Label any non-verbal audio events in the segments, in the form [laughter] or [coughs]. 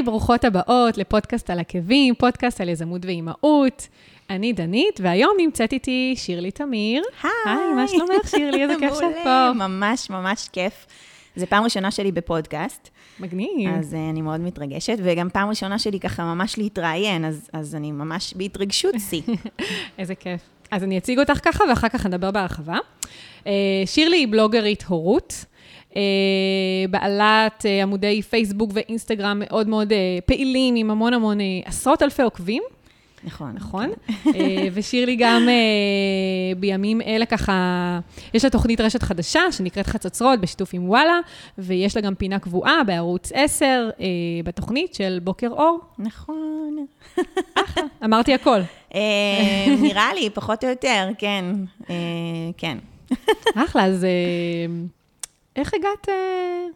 היי, ברוכות הבאות לפודקאסט על עקבים, פודקאסט על יזמות ואימהות. אני דנית, והיום נמצאת איתי שירלי תמיר. היי. היי, מה שלומך, שירלי? איזה כיף שאת פה. ממש ממש כיף. זו פעם ראשונה שלי בפודקאסט, מגניב. אז uh, אני מאוד מתרגשת, וגם פעם ראשונה שלי ככה ממש להתראיין, אז, אז אני ממש בהתרגשות שיא. [laughs] איזה כיף. אז אני אציג אותך ככה, ואחר כך נדבר בהרחבה. אה, שירלי היא בלוגרית הורות. אה, בעלת אה, עמודי פייסבוק ואינסטגרם מאוד מאוד אה, פעילים, עם המון המון, עשרות אלפי עוקבים. נכון. נכון? אה, ושירלי גם בימים אלה ככה, יש לה תוכנית רשת חדשה שנקראת חצוצרות בשיתוף עם וואלה, ויש לה גם פינה קבועה בערוץ 10 אה, בתוכנית של בוקר אור. נכון. אמרתי הכל. אה, נראה לי, פחות או יותר, כן. כן. אחלה, אז איך הגעת... אה?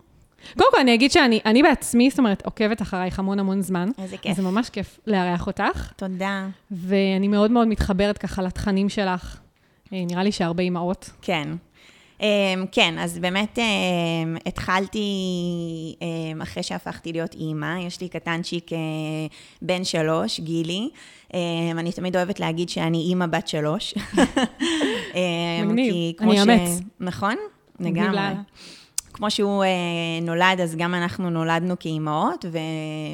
קודם כל, אני אגיד שאני אני בעצמי, זאת אומרת, עוקבת אחרייך המון המון זמן. איזה כיף. זה ממש כיף לארח אותך, תודה. ואני מאוד מאוד מתחברת ככה לתכנים שלך. אה, נראה לי שהרבה אימהות. כן. Um, כן, אז באמת um, התחלתי um, אחרי שהפכתי להיות אימא, יש לי קטנצ'יק uh, בן שלוש, גילי. Um, אני תמיד אוהבת להגיד שאני אימא בת שלוש. [laughs] מגניב, אני אאמץ. נכון? לגמרי. כמו שהוא uh, נולד, אז גם אנחנו נולדנו כאימהות, ו-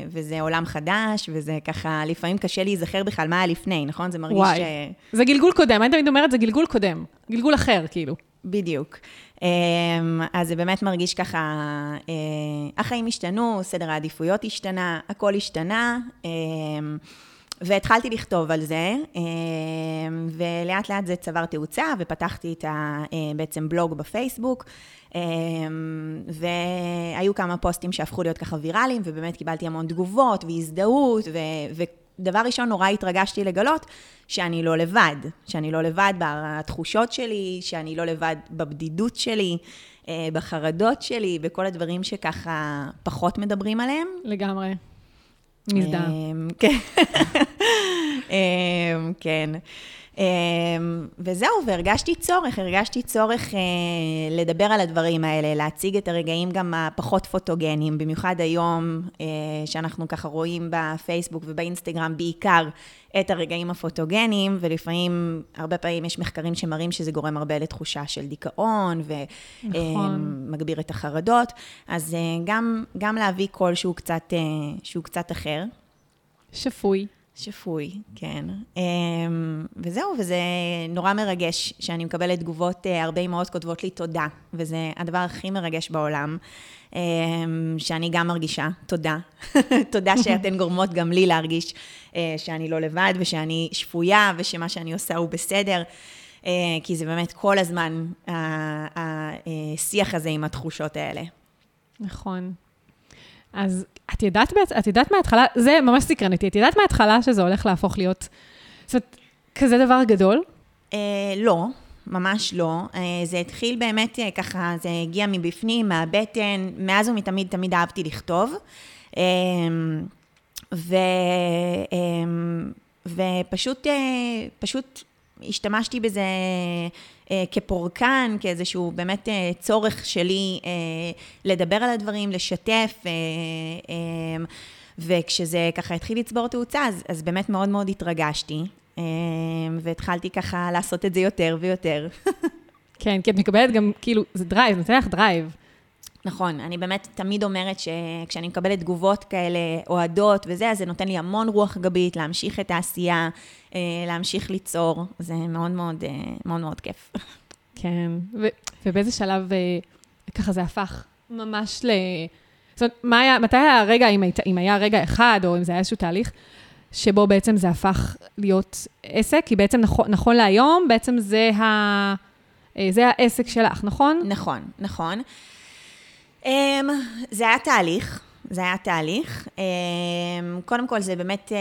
וזה עולם חדש, וזה ככה, לפעמים קשה להיזכר בכלל מה היה לפני, נכון? זה מרגיש... וואי. אה, זה גלגול קודם, אני תמיד אומרת, זה גלגול קודם. גלגול אחר, כאילו. בדיוק. אמ, אז זה באמת מרגיש ככה, אה, החיים השתנו, סדר העדיפויות השתנה, הכל השתנה, אמ, והתחלתי לכתוב על זה, אמ, ולאט לאט זה צבר תאוצה, ופתחתי את ה... אה, בעצם בלוג בפייסבוק, אמ, והיו כמה פוסטים שהפכו להיות ככה ויראליים, ובאמת קיבלתי המון תגובות והזדהות, ו... ודבר ראשון, נורא התרגשתי לגלות שאני לא לבד, שאני לא לבד בתחושות שלי, שאני לא לבד בבדידות שלי, אה, בחרדות שלי, בכל הדברים שככה פחות מדברים עליהם. לגמרי. מזדהה. אמ, כן. [laughs] אמ, כן. אמ, וזהו, והרגשתי צורך, הרגשתי צורך אה, לדבר על הדברים האלה, להציג את הרגעים גם הפחות פוטוגניים, במיוחד היום, אה, שאנחנו ככה רואים בפייסבוק ובאינסטגרם בעיקר את הרגעים הפוטוגניים, ולפעמים, הרבה פעמים יש מחקרים שמראים שזה גורם הרבה לתחושה של דיכאון, נכון. ומגביר את החרדות, אז אה, גם, גם להביא קול שהוא קצת, אה, שהוא קצת אחר. שפוי. שפוי, כן. אמ, וזהו, וזה נורא מרגש שאני מקבלת תגובות, אה, הרבה אמהות כותבות לי תודה, וזה הדבר הכי מרגש בעולם, אמ, שאני גם מרגישה תודה. [laughs] תודה שאתן גורמות גם לי להרגיש אה, שאני לא לבד, ושאני שפויה, ושמה שאני עושה הוא בסדר. אה, כי זה באמת כל הזמן השיח הזה עם התחושות האלה. נכון. אז את ידעת, את ידעת מההתחלה, זה ממש סקרן אותי, את ידעת מההתחלה שזה הולך להפוך להיות, זאת אומרת, כזה דבר גדול? אה, לא, ממש לא. אה, זה התחיל באמת אה, ככה, זה הגיע מבפנים, מהבטן, מאז ומתמיד תמיד אהבתי לכתוב. אה, ו, אה, ופשוט אה, פשוט השתמשתי בזה אה, כפורקן, כאיזשהו באמת אה, צורך שלי אה, לדבר על הדברים, לשתף. וכשזה ככה התחיל לצבור תאוצה, אז, אז באמת מאוד מאוד התרגשתי. והתחלתי ככה לעשות את זה יותר ויותר. [laughs] כן, כי את מקבלת גם, כאילו, זה drive, נותן לך drive. נכון, אני באמת תמיד אומרת שכשאני מקבלת תגובות כאלה אוהדות וזה, אז זה נותן לי המון רוח גבית להמשיך את העשייה, אה, להמשיך ליצור, זה מאוד מאוד, אה, מאוד מאוד כיף. כן, ו- ובאיזה שלב אה, ככה זה הפך ממש ל... זאת אומרת, מה היה, מתי היה הרגע, אם, היית, אם היה רגע אחד, או אם זה היה איזשהו תהליך, שבו בעצם זה הפך להיות עסק? כי בעצם נכון, נכון להיום, בעצם זה, ה, זה העסק שלך, נכון? נכון, נכון. Um, זה היה תהליך, זה היה תהליך. Um, קודם כל, זה באמת,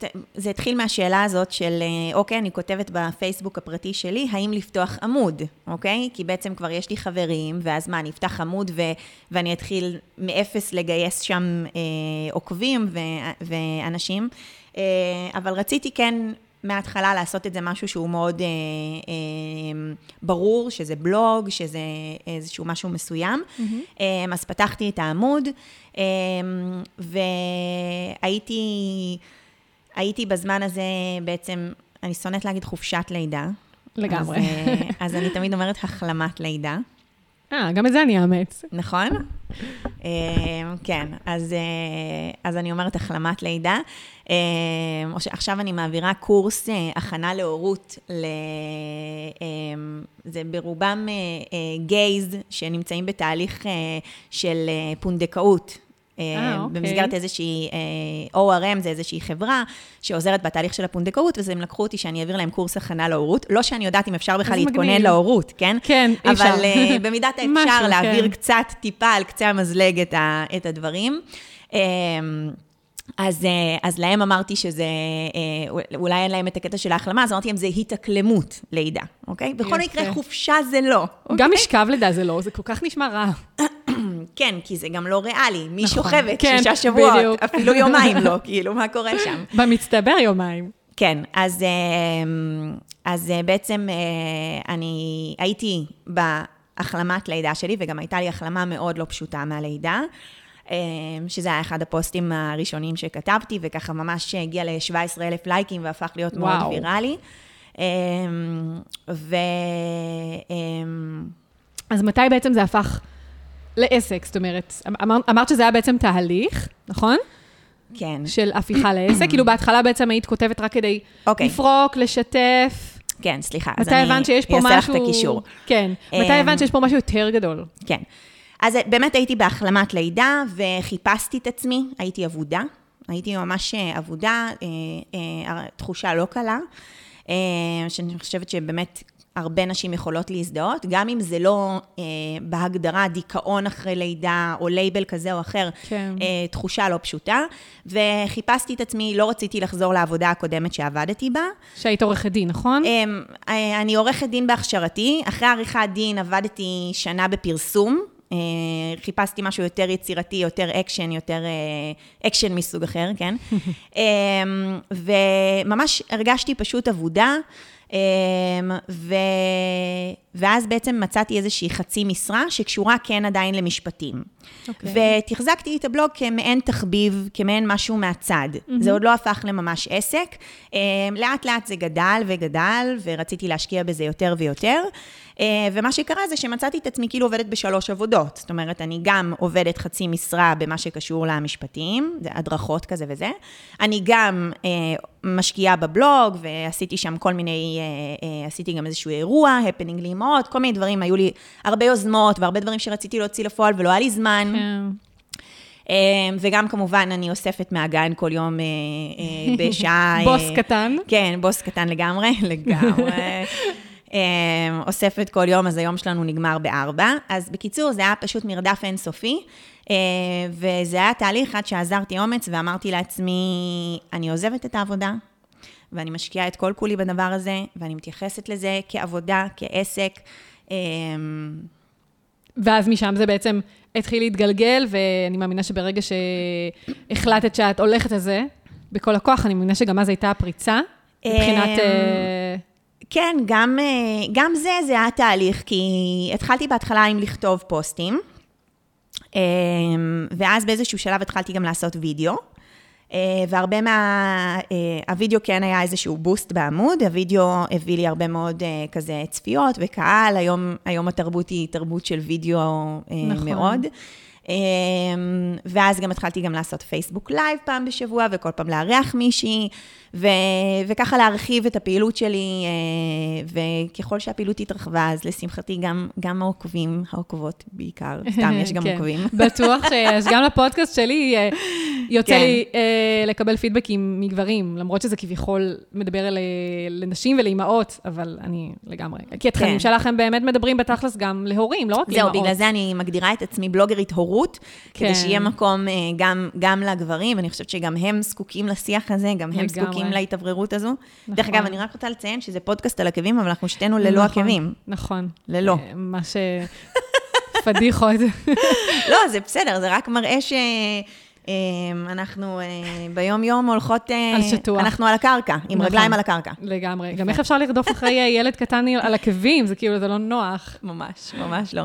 uh, זה התחיל מהשאלה הזאת של, uh, אוקיי, אני כותבת בפייסבוק הפרטי שלי, האם לפתוח עמוד, אוקיי? כי בעצם כבר יש לי חברים, ואז מה, אני אפתח עמוד ו- ואני אתחיל מאפס לגייס שם uh, עוקבים ו- ואנשים. Uh, אבל רציתי כן מההתחלה לעשות את זה משהו שהוא מאוד אה, אה, ברור, שזה בלוג, שזה איזשהו משהו מסוים. Mm-hmm. אה, אז פתחתי את העמוד, אה, והייתי הייתי בזמן הזה בעצם, אני שונאת להגיד חופשת לידה. לגמרי. אז, אה, אז אני תמיד אומרת החלמת לידה. אה, גם את זה אני אאמץ. נכון? אה, כן, אז, אה, אז אני אומרת החלמת לידה. עכשיו אני מעבירה קורס הכנה להורות, זה ברובם גייז שנמצאים בתהליך של פונדקאות. אה, אוקיי. במסגרת איזושהי, אה, ORM זה איזושהי חברה שעוזרת בתהליך של הפונדקאות, אז הם לקחו אותי שאני אעביר להם קורס הכנה להורות. לא שאני יודעת אם אפשר בכלל להתכונן להורות, כן? כן, אי אפשר. אבל אה, [laughs] במידת האפשר להעביר כן. קצת, טיפה על קצה המזלג את, ה, את הדברים. אז, אז להם אמרתי שזה, אולי אין להם את הקטע של ההחלמה, אז אמרתי להם, זה התאקלמות לידה, אוקיי? בכל מקרה, חופשה זה לא. אוקיי? גם משכב לידה זה לא, זה כל כך נשמע רע. [laughs] כן, כי זה גם לא ריאלי. מי נכון, שוכבת כן, שישה שבועות, בדיוק. אפילו יומיים לא, [laughs] כאילו, מה קורה שם? במצטבר יומיים. כן, אז, אמ, אז אה, בעצם אה, אני הייתי בהחלמת לידה שלי, וגם הייתה לי החלמה מאוד לא פשוטה מהלידה. שזה היה אחד הפוסטים הראשונים שכתבתי, וככה ממש הגיע ל-17 אלף לייקים והפך להיות וואו. מאוד ויראלי. ו... אז מתי בעצם זה הפך לעסק, זאת אומרת, אמר, אמרת שזה היה בעצם תהליך, נכון? כן. של הפיכה לעסק, כאילו בהתחלה בעצם היית כותבת רק כדי okay. אוקיי. לפרוק, לשתף. כן, סליחה, אז אני אעשה לך את הקישור. כן, מתי הבנת שיש פה משהו יותר גדול? כן. אז באמת הייתי בהחלמת לידה וחיפשתי את עצמי, הייתי אבודה, הייתי ממש אה, אבודה, אה, אה, תחושה לא קלה, שאני חושבת שבאמת הרבה נשים יכולות להזדהות, גם אם זה לא אה, בהגדרה דיכאון אחרי לידה או לייבל כזה או אחר, כן. אה, תחושה לא פשוטה. וחיפשתי את עצמי, לא רציתי לחזור לעבודה הקודמת שעבדתי בה. שהיית עורכת דין, נכון? אה, אה, אני עורכת דין בהכשרתי. אחרי עריכת דין עבדתי שנה בפרסום. אה, חיפשתי משהו יותר יצירתי, יותר אקשן, יותר אה, אקשן מסוג אחר, כן? [laughs] אה, וממש הרגשתי פשוט אבודה. אמ, ו... ואז בעצם מצאתי איזושהי חצי משרה שקשורה כן עדיין למשפטים. Okay. אוקיי. ותחזקתי את הבלוג כמעין תחביב, כמעין משהו מהצד. Mm-hmm. זה עוד לא הפך לממש עסק. אמ, לאט לאט זה גדל וגדל, ורציתי להשקיע בזה יותר ויותר. אה, ומה שקרה זה שמצאתי את עצמי כאילו עובדת בשלוש עבודות. זאת אומרת, אני גם עובדת חצי משרה במה שקשור למשפטים, זה הדרכות כזה וזה. אני גם אה, משקיעה בבלוג, ועשיתי שם כל מיני, אה, אה, עשיתי גם איזשהו אירוע, הפנינג לאמהות, כל מיני דברים, היו לי הרבה יוזמות והרבה דברים שרציתי להוציא לפועל ולא היה לי זמן. כן. אה, וגם כמובן, אני אוספת מהגן כל יום אה, בשעה... [laughs] בוס קטן. כן, בוס קטן לגמרי, [laughs] לגמרי. אוספת כל יום, אז היום שלנו נגמר בארבע. אז בקיצור, זה היה פשוט מרדף אינסופי, וזה היה תהליך עד שעזרתי אומץ ואמרתי לעצמי, אני עוזבת את העבודה, ואני משקיעה את כל כולי בדבר הזה, ואני מתייחסת לזה כעבודה, כעסק. ואז משם זה בעצם התחיל להתגלגל, ואני מאמינה שברגע שהחלטת שאת הולכת על זה, בכל הכוח, אני מאמינה שגם אז הייתה פריצה, מבחינת... אה, כן, גם, אה, גם זה, זה היה תהליך, כי התחלתי בהתחלה עם לכתוב פוסטים, אמ, ואז באיזשהו שלב התחלתי גם לעשות וידאו. אה, והרבה מה... הווידאו כן היה איזשהו boost בעמוד, הווידאו הביא לי הרבה מאוד כזה צפיות וקהל, היום, היום התרבות היא תרבות של וידאו נכון. מאוד. אמ, ואז גם התחלתי גם לעשות פייסבוק live פעם בשבוע, וכל פעם לארח מישהי, ו, וככה להרחיב את הפעילות שלי, אה, וככל שהפעילות התרחבה, אז לשמחתי גם, גם העוקבים, העוקבות בעיקר, סתם, יש גם כן. עוקבים. בטוח שיש, גם לפודקאסט שלי אה, יוצא כן. לי אה, לקבל פידבקים מגברים, למרות שזה כביכול מדבר אל, לנשים ולאימהות, אבל אני לגמרי, כי התכנים כן. שלכם באמת מדברים בתכלס גם להורים, לא רק לאימהות. זהו, בגלל זה אני מגדירה את עצמי בלוגרית הורות, כן. כדי שיהיה מקום גם, גם לגברים, אני חושבת שגם הם זקוקים לשיח הזה, גם הם זקוקים זקוקים להתאווררות הזו. נכון. דרך אגב, אני רק רוצה לציין שזה פודקאסט על עקבים, אבל אנחנו שתינו ללא נכון, עקבים. נכון. ללא. אה, מה ש... [laughs] פדיחות. [laughs] לא, זה בסדר, זה רק מראה ש... אנחנו ביום-יום הולכות... על שטוח. אנחנו על הקרקע, עם נכון. רגליים על הקרקע. לגמרי. גם איך אפשר לרדוף אחרי [laughs] ילד קטן על עקבים? זה כאילו, זה לא נוח. ממש, ממש לא.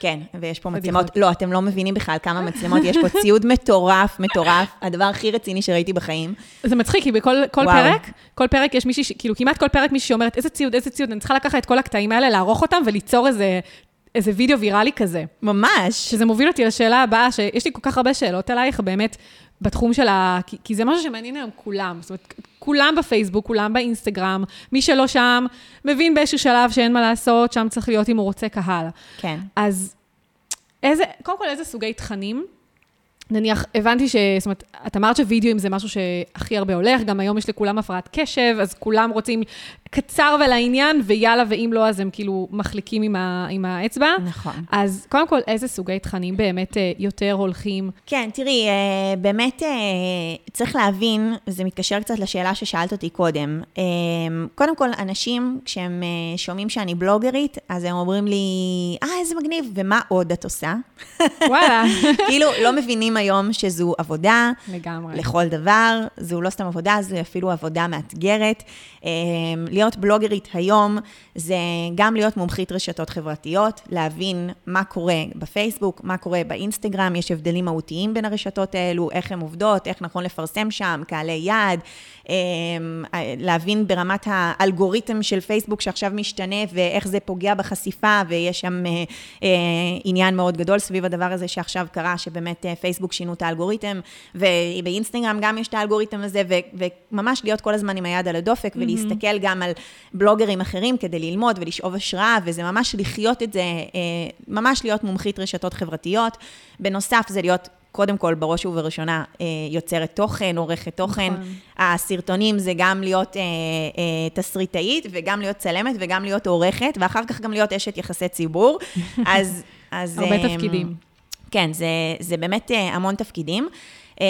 כן, ויש פה. מצלמות. לא, אתם לא מבינים בכלל כמה מצלמות, יש פה ציוד מטורף, מטורף. הדבר הכי רציני שראיתי בחיים. זה מצחיק, כי בכל כל. פרק, כל פרק יש מישהי, כאילו כמעט כל פרק מישהי שאומרת, איזה ציוד, איזה ציוד, אני צריכה לקחת את כל הקטעים האלה, לערוך אותם וליצור איזה, איזה וידאו ויראלי כזה. ממש. שזה מוביל אותי לשאלה הבאה, שיש לי כל כך הרבה שאלות אלייך, באמת, בתחום של ה... כי, כי זה משהו שמעניין היום כולם. זאת אומרת, כולם בפייסבוק, כולם באינסטגרם, מי שלא שם, מבין באיזשהו שלב שאין מה לעשות, שם צריך להיות אם הוא רוצה קהל. כן. אז איזה, קודם כל, איזה סוגי תכנים? נניח, הבנתי ש... זאת אומרת, את אמרת שווידאוים זה משהו שהכי הרבה הולך, גם היום יש לכולם הפרעת קשב, אז כולם רוצים קצר ולעניין, ויאללה, ואם לא, אז הם כאילו מחליקים עם, ה, עם האצבע. נכון. אז קודם כל, איזה סוגי תכנים באמת אה, יותר הולכים? כן, תראי, אה, באמת אה, צריך להבין, זה מתקשר קצת לשאלה ששאלת אותי קודם. קודם כל, אנשים, כשהם שומעים שאני בלוגרית, אז הם אומרים לי, אה, איזה מגניב, ומה עוד את עושה? וואלה. [laughs] כאילו, לא מבינים היום שזו עבודה לגמרי. לכל דבר, זו לא סתם עבודה, זו אפילו עבודה מאתגרת. אה, להיות בלוגרית היום זה גם להיות מומחית רשתות חברתיות, להבין מה קורה בפייסבוק, מה קורה באינסטגרם, יש הבדלים מהותיים בין הרשתות האלו, איך הן עובדות, איך נכון לפרסם שם, קהלי יעד, אה, להבין ברמת האלגוריתם של פייסבוק שעכשיו משתנה ואיך זה פוגע בחשיפה, ויש שם אה, אה, עניין מאוד גדול סביב הדבר הזה שעכשיו קרה, שבאמת אה, פייסבוק שינו את האלגוריתם, ובאינסטגרם גם יש את האלגוריתם הזה, וממש להיות כל הזמן עם היד על הדופק, ולהסתכל גם על בלוגרים אחרים כדי ללמוד ולשאוב השראה, וזה ממש לחיות את זה, אה, ממש להיות מומחית רשתות חברתיות. בנוסף, זה להיות... קודם כל, בראש ובראשונה, אה, יוצרת תוכן, עורכת תוכן. נכון. הסרטונים זה גם להיות אה, אה, תסריטאית, וגם להיות צלמת, וגם להיות עורכת, ואחר כך גם להיות אשת יחסי ציבור. [laughs] אז... אז הרבה אה, תפקידים. כן, זה, זה באמת אה, המון תפקידים. אה,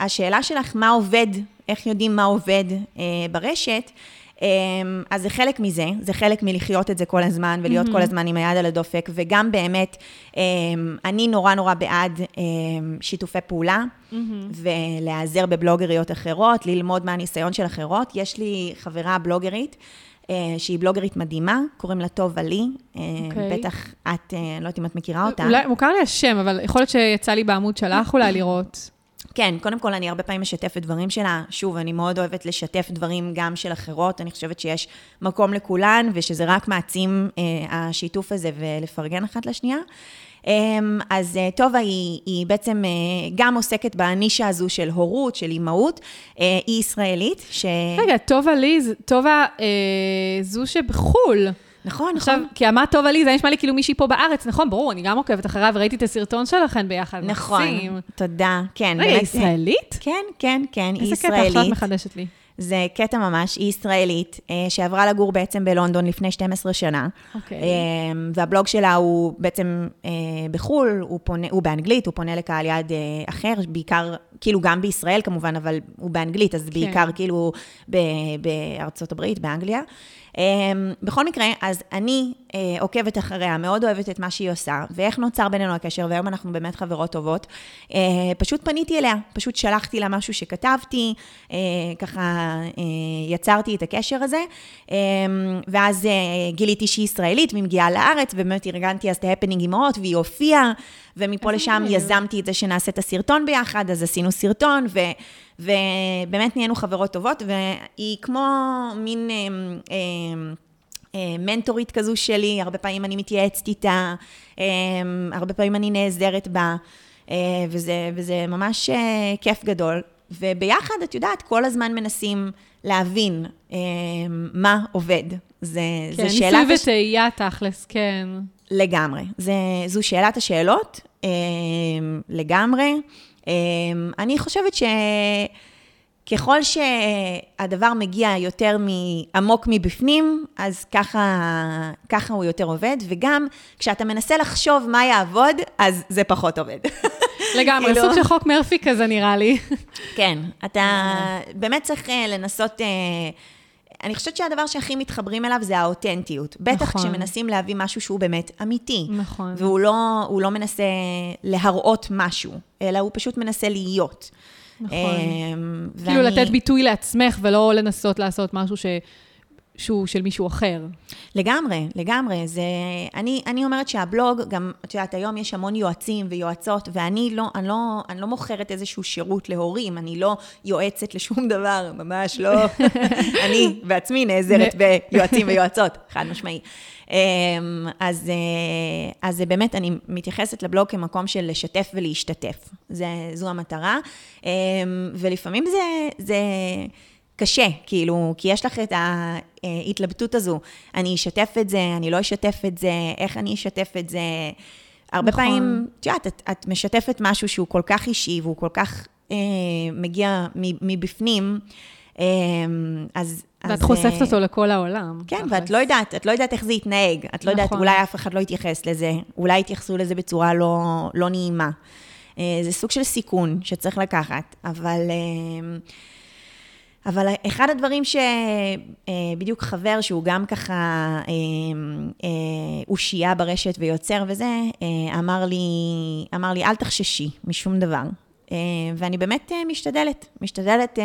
והשאלה שלך, מה עובד, איך יודעים מה עובד אה, ברשת, אה, אז זה חלק מזה, זה חלק מלחיות את זה כל הזמן, ולהיות כל הזמן עם היד על הדופק, וגם באמת, אה, אני נורא נורא בעד אה, שיתופי פעולה, ולהיעזר בבלוגריות אחרות, ללמוד מהניסיון של אחרות. יש לי חברה בלוגרית, שהיא בלוגרית מדהימה, קוראים לה טובה לי, אה, אוקיי. בטח את, אני לא יודעת אם את מכירה אותה. אולי, מוכר לי השם, אבל יכול להיות שיצא לי בעמוד שלך אולי לראות. כן, קודם כל, אני הרבה פעמים משתפת דברים שלה. שוב, אני מאוד אוהבת לשתף דברים גם של אחרות. אני חושבת שיש מקום לכולן, ושזה רק מעצים אה, השיתוף הזה ולפרגן אחת לשנייה. אה, אז אה, טובה היא, היא בעצם אה, גם עוסקת בנישה הזו של הורות, של אימהות. אה, היא ישראלית, ש... רגע, טובה לי, טובה אה, זו שבחו"ל. נכון, עכשיו, נכון. כי אמרת טובה לי, זה נשמע לי כאילו מישהי פה בארץ, נכון, ברור, אני גם עוקבת אחריה וראיתי את הסרטון שלכן ביחד. נכון, מקסים. תודה. כן, רגע, באמת, ישראלית? כן, כן, כן, היא איזה קטע ישראלית. עכשיו מחדשת לי. זה קטע ממש, היא ישראלית, אה, שעברה לגור בעצם בלונדון לפני 12 שנה. אוקיי. אה, והבלוג שלה הוא בעצם אה, בחו"ל, הוא, פונה, הוא באנגלית, הוא פונה לקהל יעד אחר, בעיקר, כאילו גם בישראל כמובן, אבל הוא באנגלית, אז בעיקר כאילו ב- בארצות הברית, באנגליה. אה, בכל מקרה, אז אני אה, עוקבת אחריה, מאוד אוהבת את מה שהיא עושה, ואיך נוצר בינינו הקשר, והיום אנחנו באמת חברות טובות. אה, פשוט פניתי אליה, פשוט שלחתי לה משהו שכתבתי, אה, ככה יצרתי את הקשר הזה, אה, ואז גיליתי שהיא ישראלית והיא מגיעה לארץ, ובאמת ארגנתי אז את ההפנינג אימהות, והיא הופיעה, ומפה לשם. יזמתי את זה שנעשה את הסרטון ביחד, אז עשינו סרטון, ו, ובאמת נהיינו חברות טובות, והיא כמו מין... אה, אה, אה, מנטורית כזו שלי, הרבה פעמים אני מתייעצת איתה, הרבה פעמים אני נעזרת בה, וזה, וזה ממש כיף גדול. וביחד, את יודעת, כל הזמן מנסים להבין מה עובד. זה, כן, זה שאלת... ניסוי הש- וטעייה תכלס, כן. לגמרי. זה, זו שאלת השאלות, אה, לגמרי. אה, אני חושבת שככל שהדבר מגיע יותר עמוק מבפנים, אז ככה, ככה הוא יותר עובד, וגם כשאתה מנסה לחשוב מה יעבוד, אז זה פחות עובד. [laughs] לגמרי, כאילו- סוג של חוק מרפי כזה נראה לי. כן, אתה באמת צריך אה, לנסות... אה, אני חושבת שהדבר שהכי מתחברים אליו זה האותנטיות. בטח נכון. כשמנסים להביא משהו שהוא באמת אמיתי. נכון. והוא לא, לא מנסה להראות משהו, אלא הוא פשוט מנסה להיות. נכון. אמ, כאילו ואני- לתת ביטוי לעצמך ולא לנסות לעשות משהו ש... שהוא של מישהו אחר. לגמרי, לגמרי. זה, אני, אני אומרת שהבלוג, גם, את יודעת, היום יש המון יועצים ויועצות, ואני לא, אני לא, אני לא מוכרת איזשהו שירות להורים, אני לא יועצת לשום דבר, ממש לא. [laughs] אני בעצמי נעזרת ביועצים ויועצות, [laughs] חד משמעי. אמ, אז, אה, אז זה באמת, אני מתייחסת לבלוג כמקום של לשתף ולהשתתף. זה, זו המטרה. אמ, ולפעמים זה... זה קשה, כאילו, כי יש לך את ההתלבטות הזו. אני אשתף את זה, אני לא אשתף את זה, איך אני אשתף את זה. הרבה נכון. פעמים, את יודעת, את, את משתפת משהו שהוא כל כך אישי והוא כל כך אה, מגיע מבפנים, אה, אז... ואת אז, חושפת אה, אותו לכל העולם. כן, תכלס. ואת לא יודעת, את לא יודעת איך זה יתנהג. את לא יודעת, נכון. אולי אף אחד לא יתייחס לזה, אולי יתייחסו לזה בצורה לא, לא נעימה. אה, זה סוג של סיכון שצריך לקחת, אבל... אה, אבל אחד הדברים שבדיוק חבר, שהוא גם ככה אה, אה, אושייה ברשת ויוצר וזה, אה, אמר לי, אמר לי, אל תחששי משום דבר. אה, ואני באמת אה, משתדלת, משתדלת אה,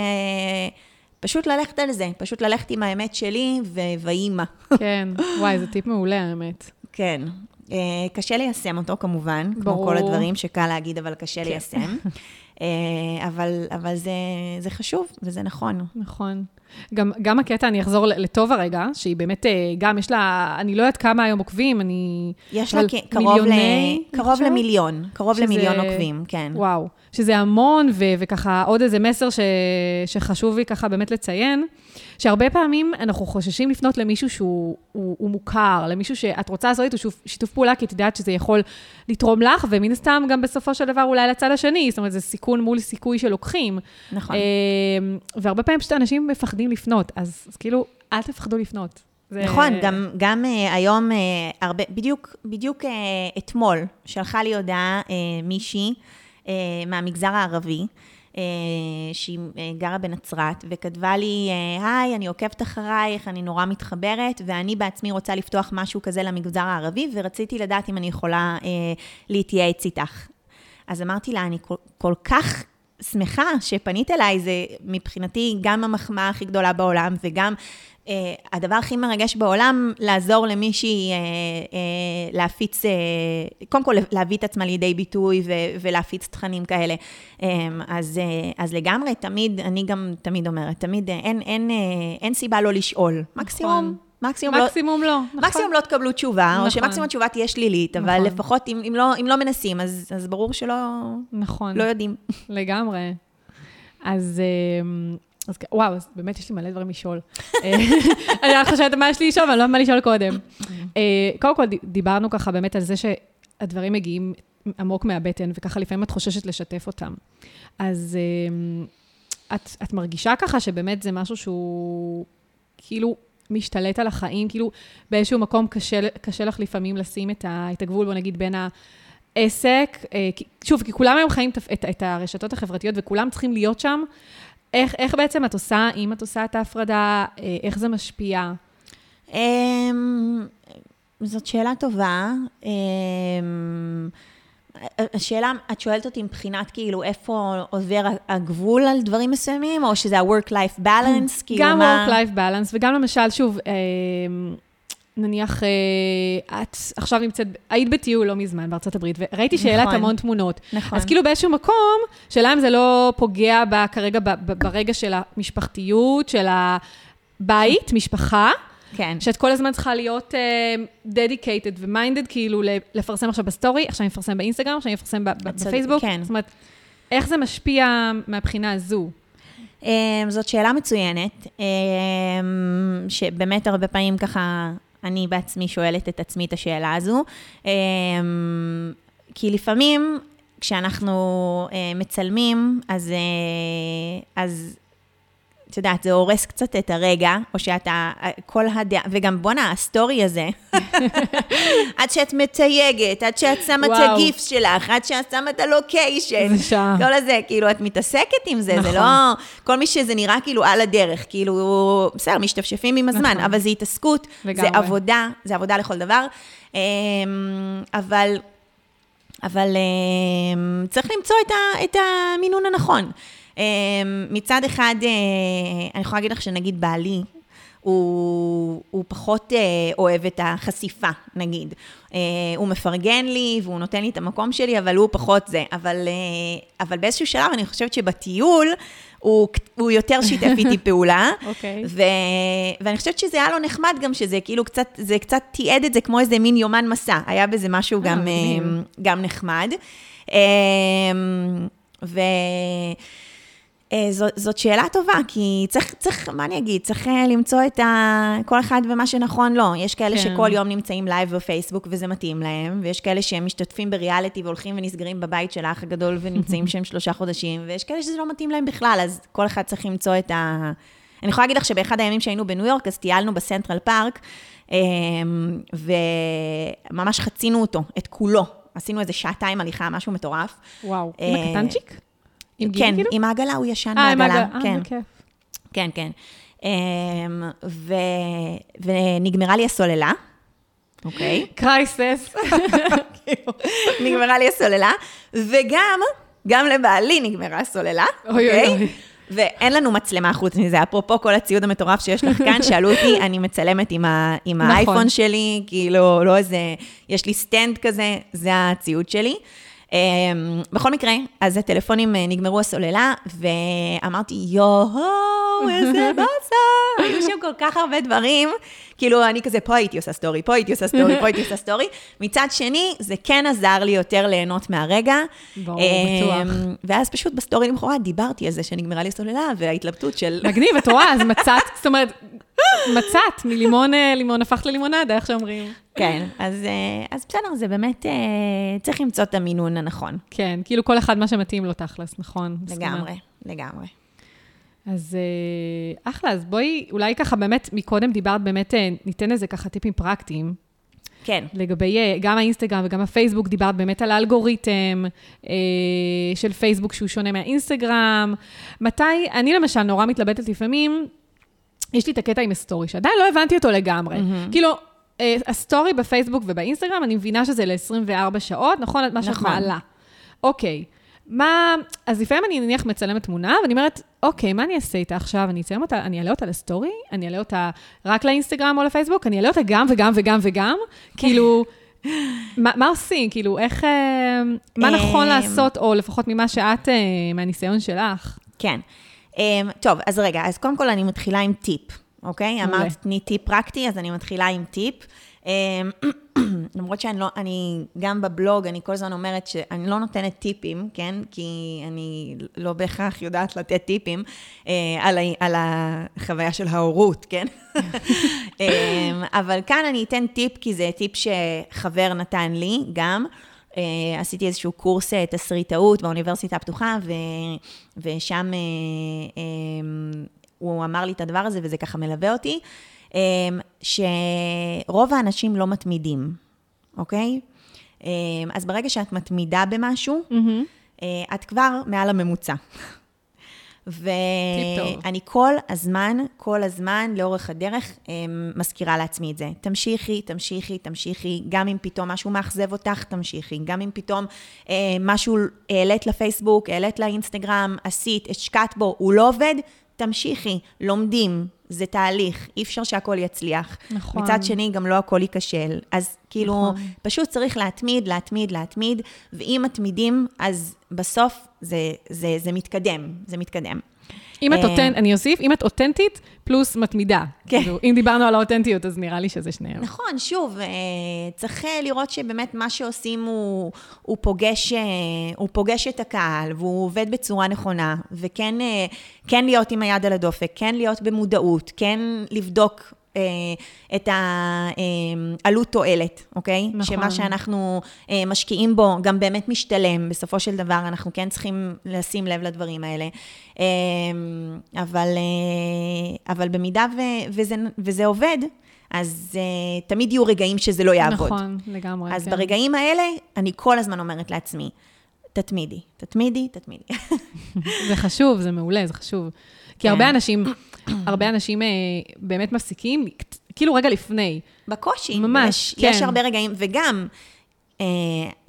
פשוט ללכת על זה, פשוט ללכת עם האמת שלי ויהי מה. [laughs] כן, וואי, זה טיפ מעולה, האמת. כן. אה, קשה ליישם אותו כמובן, כמו ברור. כל הדברים שקל להגיד, אבל קשה כן. ליישם. [laughs] אה, אבל, אבל זה, זה חשוב וזה נכון. נכון. גם, גם הקטע, אני אחזור לטובה רגע, שהיא באמת, אה, גם יש לה, אני לא יודעת כמה היום עוקבים, אני... יש לה קרוב, ל... מיליוני, אני קרוב? למיליון, קרוב שזה- למיליון עוקבים, כן. וואו, שזה המון, ו- וככה עוד איזה מסר ש- שחשוב לי ככה באמת לציין, שהרבה פעמים אנחנו חוששים לפנות למישהו שהוא הוא, הוא מוכר, למישהו שאת רוצה לעשות איתו שיתוף, פעולה, כי את יודעת שזה יכול לתרום לך, ומן הסתם גם בסופו של דבר אולי לצד השני, זאת אומרת, זה סיכון מול סיכוי שלוקחים. נכון. אה, והרבה פעמים פשוט אנשים מפחדים לפנות, אז, אז כאילו, אל תפחדו לפנות. זה- נכון, גם, גם uh, היום, uh, הרבה, בדיוק, בדיוק uh, אתמול שלחה לי הודעה uh, מישהי uh, מהמגזר הערבי, שהיא uh, גרה בנצרת, וכתבה לי, uh, היי, אני עוקבת אחרייך, אני נורא מתחברת, ואני בעצמי רוצה לפתוח משהו כזה למגזר הערבי, ורציתי לדעת אם אני יכולה להתייעץ איתך. אז אמרתי לה, אני כל, כל כך שמחה שפנית אליי, זה מבחינתי גם המחמאה הכי גדולה בעולם, וגם אה, הדבר הכי מרגש בעולם, לעזור למישהי אה, אה, להפיץ, אה, קודם כל להביא את עצמה לידי ביטוי ולהפיץ תכנים כאלה. אה, אז, אה, אז לגמרי, תמיד, אני גם תמיד אומרת, תמיד אה, אין, אין, אה, אין סיבה לא לשאול. מקסימום, מקסימום לא... מקסימום לא, נכון. מקסימום לא תקבלו תשובה, או נכון. שמקסימום התשובה תהיה שלילית, אבל נכון. לפחות אם, אם, לא, אם לא מנסים, אז, אז ברור שלא נכון. לא יודעים. לגמרי. אז, אז וואו, אז באמת יש לי מלא דברים לשאול. אה, [laughs] אני רק חושבת מה יש לי לשאול, אבל לא יודעת מה לשאול קודם. אה, קודם כל, דיברנו ככה באמת על זה שהדברים מגיעים עמוק מהבטן, וככה לפעמים את חוששת לשתף אותם. אז אמ, את, את מרגישה ככה שבאמת זה משהו שהוא כאילו משתלט על החיים, כאילו באיזשהו מקום קשה, קשה לך לפעמים לשים את, ה, את הגבול, בוא נגיד, בין העסק, אה, כי- שוב, כי כולם היום חיים את, את, את הרשתות החברתיות וכולם צריכים להיות שם. איך, איך בעצם את עושה, אם את עושה את ההפרדה, אה, איך זה משפיע? אמ, זאת שאלה טובה. אמ, השאלה, את שואלת אותי מבחינת כאילו איפה עובר הגבול על דברים מסוימים, או שזה ה-work-life balance? כאילו גם מה... work-life balance, וגם למשל, שוב, אה, נניח, אה, את עכשיו נמצאת, היית בטיול לא מזמן בארצות הברית, וראיתי שהעלת נכון. המון תמונות. נכון. אז כאילו באיזשהו מקום, שאלה אם זה לא פוגע בה כרגע ב- ב- ברגע של המשפחתיות, של הבית, משפחה, כן. שאת כל הזמן צריכה להיות uh, dedicated ו-minded, כאילו לפרסם עכשיו בסטורי, עכשיו אני אפרסם באינסטגרם, עכשיו אני צודקת, בפייסבוק. כן. זאת אומרת, איך זה משפיע מהבחינה הזו? אמ, זאת שאלה מצוינת, אמ, שבאמת הרבה פעמים ככה, אני בעצמי שואלת את עצמי את השאלה הזו. אמ, כי לפעמים כשאנחנו אה, מצלמים, אז, אה, אז יודעת, זה הורס קצת את הרגע, או שאתה, כל הדעה, וגם בואנה, ה story הזה, [laughs] עד שאת מתייגת, עד שאת שמה את. ה GIFs שלך, עד שאת שמה את ה location. זה שעה. כל הזה, כאילו, את מתעסקת עם זה, זה נכון. לא... כל מי שזה נראה כאילו על הדרך, כאילו, בסדר, משתפשפים עם הזמן, נכון. אבל זה התעסקות, לגמרי. זה עבודה, זה עבודה לכל דבר. אמ, אבל, אבל אמ, צריך למצוא את, ה, את המינון הנכון. אמ, מצד אחד, אה, אני יכולה להגיד לך שנגיד בעלי, הוא, הוא פחות אה, אוהב את החשיפה, נגיד. אה, הוא מפרגן לי והוא נותן לי את המקום שלי, אבל הוא פחות זה. אבל, אה, אבל באיזשהו שלב אני חושבת שבטיול הוא, הוא יותר שיתף איתי [laughs] פעולה. אוקיי. ו... ואני חושבת שזה היה לו נחמד גם, שזה כאילו קצת, זה קצת תיעד את זה כמו איזה מין יומן מסע. היה בזה משהו גם. אה, גם נחמד. אה, ו... אה, זו, זאת שאלה טובה, כי צריך, צריך, מה אני אגיד, צריך אה, למצוא את ה... כל אחד ומה שנכון לו. יש כאלה כן. שכל יום נמצאים לייב בפייסבוק וזה מתאים להם, ויש כאלה שהם משתתפים בריאליטי והולכים ונסגרים בבית של האח הגדול ונמצאים [laughs] שם שלושה חודשים, ויש כאלה שזה לא מתאים להם בכלל, אז כל אחד צריך למצוא את ה... אני יכולה להגיד לך שבאחד הימים שהיינו בניו יורק, אז טיילנו בסנטרל פארק, אה, וממש חצינו אותו, את כולו. עשינו איזה שעתיים הליכה, משהו מטורף. וואו. עם אה, הקטנצ'יק? עם גיל כן, כאילו? עם העגלה, הוא ישן אה, עם בעגלה. אה, כן, כיף. כן, כן. אמ, ו... ונגמרה לי הסוללה, אוקיי? קרייסס. נגמרה לי הסוללה, וגם, גם לבעלי נגמרה הסוללה, אוי, אוי, אוקיי? אוי. ואין לנו מצלמה חוץ מזה, אפרופו כל הציוד המטורף שיש לך כאן, שאלו אותי, אני מצלמת עם, ה... עם נכון. האייפון שלי, כאילו, לא איזה, יש לי סטנד כזה, זה הציוד שלי. אמ, בכל מקרה, אז הטלפונים אה, נגמרו הסוללה, ואמרתי, יואו, איזה [laughs] באסה, היו שם כל כך הרבה דברים. כאילו, אני כזה, פה הייתי עושה סטורי, פה הייתי עושה סטורי, פה הייתי עושה סטורי. מצד שני, זה כן עזר לי יותר ליהנות מהרגע. ברור, אמ, בטוח. ואז פשוט בסטורי למחרת דיברתי על זה שנגמרה לי הסוללה, וההתלבטות של... מגניב, את רואה, אז מצאת, זאת אומרת, מצאת, מלימון, אה, לימון הפכת ללימונדה, איך שאומרים. כן, אז, אה, אז בסדר, זה באמת, אה, צריך למצוא את המינון הנכון. כן, כאילו כל אחד מה שמתאים לו תכלס, נכון? לגמרי, לגמרי. אז אה, אחלה, אז בואי, אולי ככה באמת, מקודם דיברת באמת, ניתן איזה ככה טיפים פרקטיים. כן, לגבי גם האינסטגרם וגם הפייסבוק, דיברת באמת על האלגוריתם אה, של פייסבוק שהוא שונה מהאינסטגרם. מתי, אני למשל נורא מתלבטת לפעמים, יש לי את הקטע עם הסטורי, שעדיין לא הבנתי אותו לגמרי. אמ-המ. כאילו, אה, הסטורי בפייסבוק ובאינסטגרם, אני מבינה שזה ל-24 שעות, נכון? מה שאת נכון. מעלה. אוקיי. מה, אז לפעמים אני נניח מצלמת תמונה, ואני אומרת, אוקיי, מה אני אעשה איתה עכשיו? אני אצלם אותה, אני אעלה אותה לסטורי? אני אעלה אותה רק לאינסטגרם או לפייסבוק? אני אעלה אותה גם וגם וגם וגם? כאילו, מה, מה עושים? כאילו, איך, אה, מה נכון אה, לעשות, או לפחות ממה שאת, אה, מהניסיון שלך? כן. Um, טוב, אז רגע, אז קודם כל אני מתחילה עם טיפ, אוקיי? מעולה. אמרת, תני טיפ פרקטי, אז אני מתחילה עם טיפ. Um, [clears throat] למרות שאני לא, אני, גם בבלוג, אני כל הזמן אומרת שאני לא נותנת טיפים, כן? כי אני לא בהכרח יודעת לתת טיפים uh, על, ה, על החוויה של ההורות, כן? um, [laughs] אבל כאן אני אתן טיפ, כי זה טיפ שחבר נתן לי גם. Uh, עשיתי איזשהו קורס uh, תסריטאות באוניברסיטה הפתוחה, ו, ושם uh, um, הוא אמר לי את הדבר הזה, וזה ככה מלווה אותי, um, שרוב האנשים לא מתמידים, אוקיי? Um, אז ברגע שאת מתמידה במשהו, uh, את כבר מעל הממוצע. ואני כל הזמן, כל הזמן, לאורך הדרך, אה, מזכירה לעצמי את זה. תמשיכי, תמשיכי, תמשיכי, גם אם פתאום משהו מאכזב אותך, תמשיכי. גם אם פתאום אה, משהו העלית לפייסבוק, העלית לאינסטגרם, עשית, השקעת בו, הוא לא עובד, תמשיכי, לומדים, זה תהליך, אי אפשר שהכל יצליח. נכון. מצד שני, גם לא הכל ייכשל. אז כאילו, נכון. פשוט צריך להתמיד, להתמיד, להתמיד, ואם מתמידים, אז בסוף זה, זה, זה מתקדם, זה מתקדם. אם את אה, אותנטית, אני אוסיף, אם את אותנטית, פלוס מתמידה. כן. כאילו, אם דיברנו על האותנטיות, אז נראה לי שזה שניהם. נכון, שוב, אה, צריך אה, לראות שבאמת מה שעושים הוא, הוא, פוגש, הוא פוגש את הקהל, והוא עובד בצורה נכונה, וכן כן להיות עם היד על הדופק, כן להיות במודעות, כן לבדוק את העלות תועלת, אוקיי? נכון. שמה שאנחנו אה, משקיעים בו גם באמת משתלם. בסופו של דבר, אנחנו כן צריכים לשים לב לדברים האלה. אה, אבל, אה, אבל במידה ו, וזה, וזה עובד, אז uh, תמיד יהיו רגעים שזה לא יעבוד. נכון, לגמרי. אז כן. ברגעים האלה, אני כל הזמן אומרת לעצמי, תתמידי, תתמידי, תתמידי. [laughs] זה חשוב, זה מעולה, זה חשוב. כי כן. הרבה אנשים, הרבה אנשים אה, באמת מפסיקים, כאילו רגע לפני. בקושי. ממש, יש, יש כן. הרבה רגעים, וגם,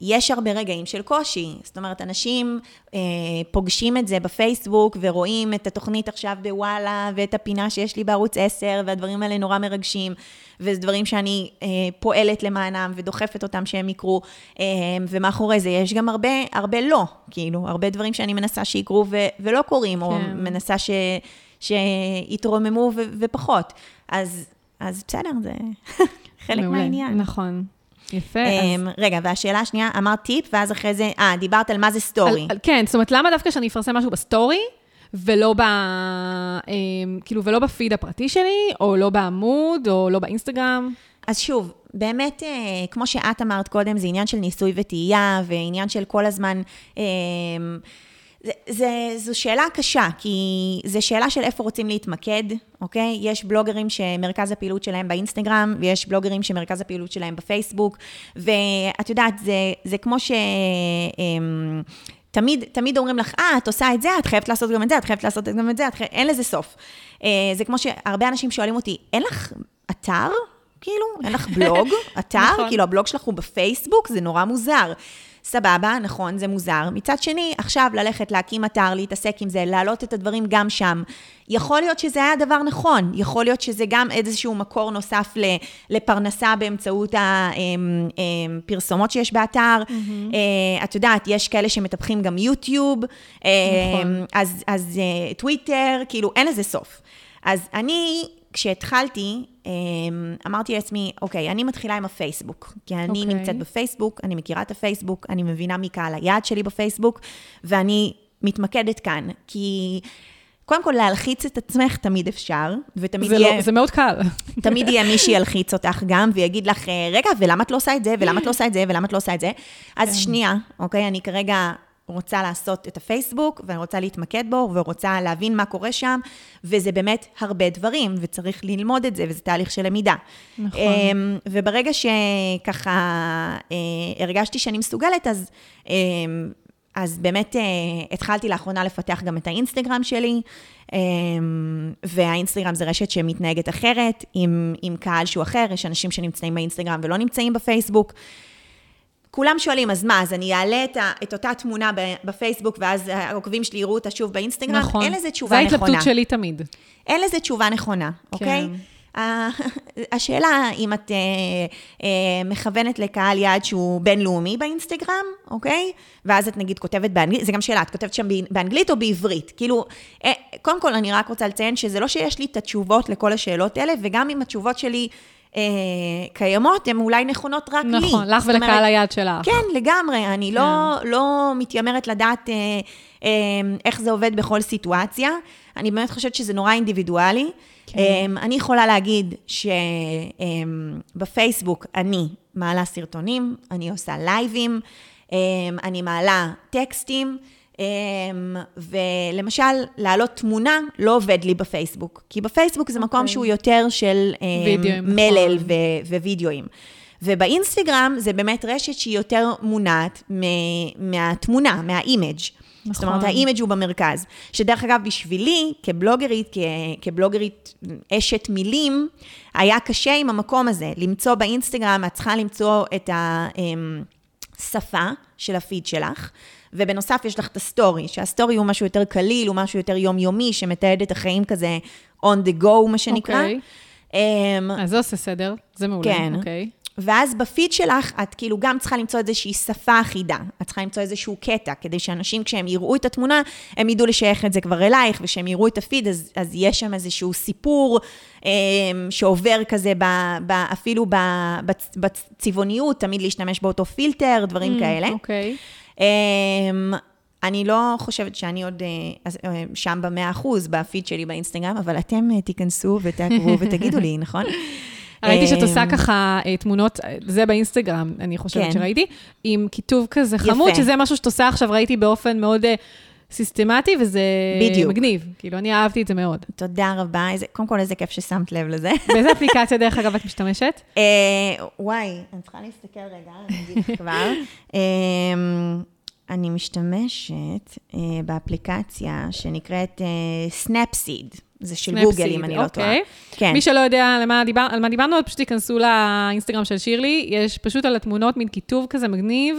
יש הרבה רגעים של קושי. זאת אומרת, אנשים אה, פוגשים את זה בפייסבוק ורואים את התוכנית עכשיו בוואלה, ואת הפינה שיש לי בערוץ 10, והדברים האלה נורא מרגשים, וזה דברים שאני אה, פועלת למענם ודוחפת אותם שהם יקרו, אה, ומאחורי זה יש גם הרבה, הרבה לא, כאילו, הרבה דברים שאני מנסה שיקרו ו- ולא קורים, או כן. מנסה ש... שיתרוממו ו- ופחות. אז, אז בסדר, זה [laughs] חלק מעולה, מהעניין. נכון. יפה. אז- אמ, רגע, והשאלה השנייה, אמרת טיפ, ואז אחרי זה, אה, דיברת על מה זה סטורי. על, על, כן, זאת אומרת, למה דווקא שאני אפרסם משהו בסטורי, ולא ב... אה, כאילו, ולא בפיד הפרטי שלי, או לא בעמוד, או לא באינסטגרם? אז שוב, באמת, אה, כמו שאת אמרת קודם, זה עניין של ניסוי וטעייה, ועניין של כל הזמן... אה, זה, זה, זו שאלה קשה, כי זו שאלה של איפה רוצים להתמקד, אוקיי? יש בלוגרים שמרכז הפעילות שלהם באינסטגרם, ויש בלוגרים שמרכז הפעילות שלהם בפייסבוק, ואת יודעת, זה, זה כמו ש... אמ, תמיד, תמיד אומרים לך, אה, את עושה את זה, את חייבת לעשות גם את זה, את חייבת לעשות גם את זה, את חי... אין לזה סוף. אה, זה כמו שהרבה אנשים שואלים אותי, אין לך אתר? כאילו, אין לך בלוג, [laughs] אתר? נכון. כאילו, הבלוג שלך הוא בפייסבוק? זה נורא מוזר. סבבה, נכון, זה מוזר. מצד שני, עכשיו ללכת להקים אתר, להתעסק עם זה, להעלות את הדברים גם שם. יכול להיות שזה היה דבר נכון, יכול להיות שזה גם איזשהו מקור נוסף לפרנסה באמצעות הפרסומות שיש באתר. אה, את יודעת, יש כאלה שמטפחים גם יוטיוב, אה, נכון. אז, אז אה, טוויטר, כאילו, אין לזה סוף. אז אני, כשהתחלתי, אה, אמרתי לעצמי, אוקיי, אני מתחילה עם הפייסבוק, כי אני אוקיי. נמצאת בפייסבוק, אני מכירה את הפייסבוק, אני מבינה מי קהל היעד שלי בפייסבוק, ואני מתמקדת כאן, כי... קודם כל, להלחיץ את עצמך תמיד אפשר, ותמיד זה, יהיה... לא, זה מאוד קל. [laughs] תמיד יהיה מי שילחיץ אותך גם, ויגיד לך, "אה, רגע, ולמה את לא עושה את זה, ולמה את לא עושה את זה, ולמה את לא עושה את זה? אז כן. שנייה, אוקיי? אני כרגע רוצה לעשות את הפייסבוק, ואני רוצה להתמקד בו, ורוצה להבין מה קורה שם, וזה באמת הרבה דברים, וצריך ללמוד את זה, וזה תהליך של למידה. נכון. אמ, וברגע שככה אה, הרגשתי שאני מסוגלת, אז... אמ, אז באמת אה, התחלתי לאחרונה לפתח גם את האינסטגרם שלי, אה, והאינסטגרם זה רשת שמתנהגת אחרת, עם, עם קהל שהוא אחר, יש אנשים שנמצאים באינסטגרם ולא נמצאים בפייסבוק. כולם שואלים, אז מה, אז אני אעלה את, ה, את אותה תמונה בפייסבוק, ואז העוקבים שלי יראו אותה שוב באינסטגרם? נכון. אין לזה תשובה נכונה. ההתלבטות שלי תמיד. אין לזה תשובה נכונה, אוקיי? ה- השאלה אם את אה, אה, מכוונת לקהל יעד שהוא בינלאומי באינסטגרם, אוקיי? ואז את נגיד כותבת באנגלית, זה גם שאלה, את כותבת שם באנגלית או בעברית? כאילו, אה, קודם כל אני רק רוצה לציין שזה לא שיש לי את התשובות לכל השאלות האלה, וגם אם התשובות שלי אה, קיימות, הן אולי נכונות רק לי. נכון, לך אומרת, ולקהל היעד שלך. כן, לגמרי. אני לא, לא מתיימרת לדעת אה, אה, איך זה עובד בכל סיטואציה. אני באמת חושבת שזה נורא אינדיבידואלי. כן. אה, אני יכולה להגיד שבפייסבוק אני מעלה סרטונים, אני עושה לייבים, אה, אני מעלה טקסטים. אה, ולמשל, להעלות תמונה לא עובד לי בפייסבוק, כי בפייסבוק זה מקום אוקיי. שהוא יותר של אה, וידאוים, מלל נכון. ו- ווידאוים. ובאינסטגרם זה באמת רשת שהיא יותר מונעת מ- מהתמונה, מה image. נכון. זאת אומרת, ה image הוא במרכז. שדרך אגב, בשבילי, כבלוגרית, כ- כבלוגרית אשת מילים, היה קשה עם המקום הזה. למצוא באינסטגרם, את צריכה למצוא את השפה של הפיד שלך. ובנוסף, יש לך את הסטורי, שהסטורי הוא משהו יותר קליל, הוא משהו יותר יומיומי, שמתעד את החיים כזה on the go, מה שנקרא. אוקיי. אמ, אז זה עושה סדר, זה מעולה. כן. אוקיי. ואז בפיד שלך, את כאילו גם צריכה למצוא איזושהי שפה אחידה. את צריכה למצוא איזשהו קטע, כדי שאנשים, כשהם יראו את התמונה, הם ידעו לשייך את זה כבר אלייך, וכשהם יראו את הפיד, אז, אז יש שם איזשהו סיפור אה, שעובר כזה, ב, ב, אפילו ב, בצ, בצבעוניות, תמיד להשתמש באותו פילטר, דברים כאלה. אוקיי. אמ, אני לא חושבת שאני עוד אה, אה, שם במאה אחוז בפיד שלי באינסטגרם, אבל אתם אה, תיכנסו ותעקבו [laughs] ותגידו לי, נכון? ראיתי שאת עושה ככה תמונות, זה באינסטגרם, אני חושבת כן. שראיתי, עם כיתוב כזה חמוד, יפה. שזה משהו שאת עושה עכשיו, ראיתי באופן מאוד סיסטמטי, וזה בדיוק. מגניב. כאילו, אני אהבתי את זה מאוד. תודה רבה. איזה, קודם כל, איזה כיף ששמת לב לזה. [laughs] באיזה אפליקציה, דרך אגב, את משתמשת? אה, וואי, אני צריכה להסתכל רגע, אני אגיד כבר. [laughs] אה, אני משתמשת אה, באפליקציה שנקראת סנאפסיד. זה של גוגל, אם אני לא טועה. אוקיי. כן. מי שלא יודע על מה, דיבר, על מה דיברנו, פשוט ייכנסו לאינסטגרם של שירלי, יש פשוט על התמונות מין כיתוב כזה מגניב.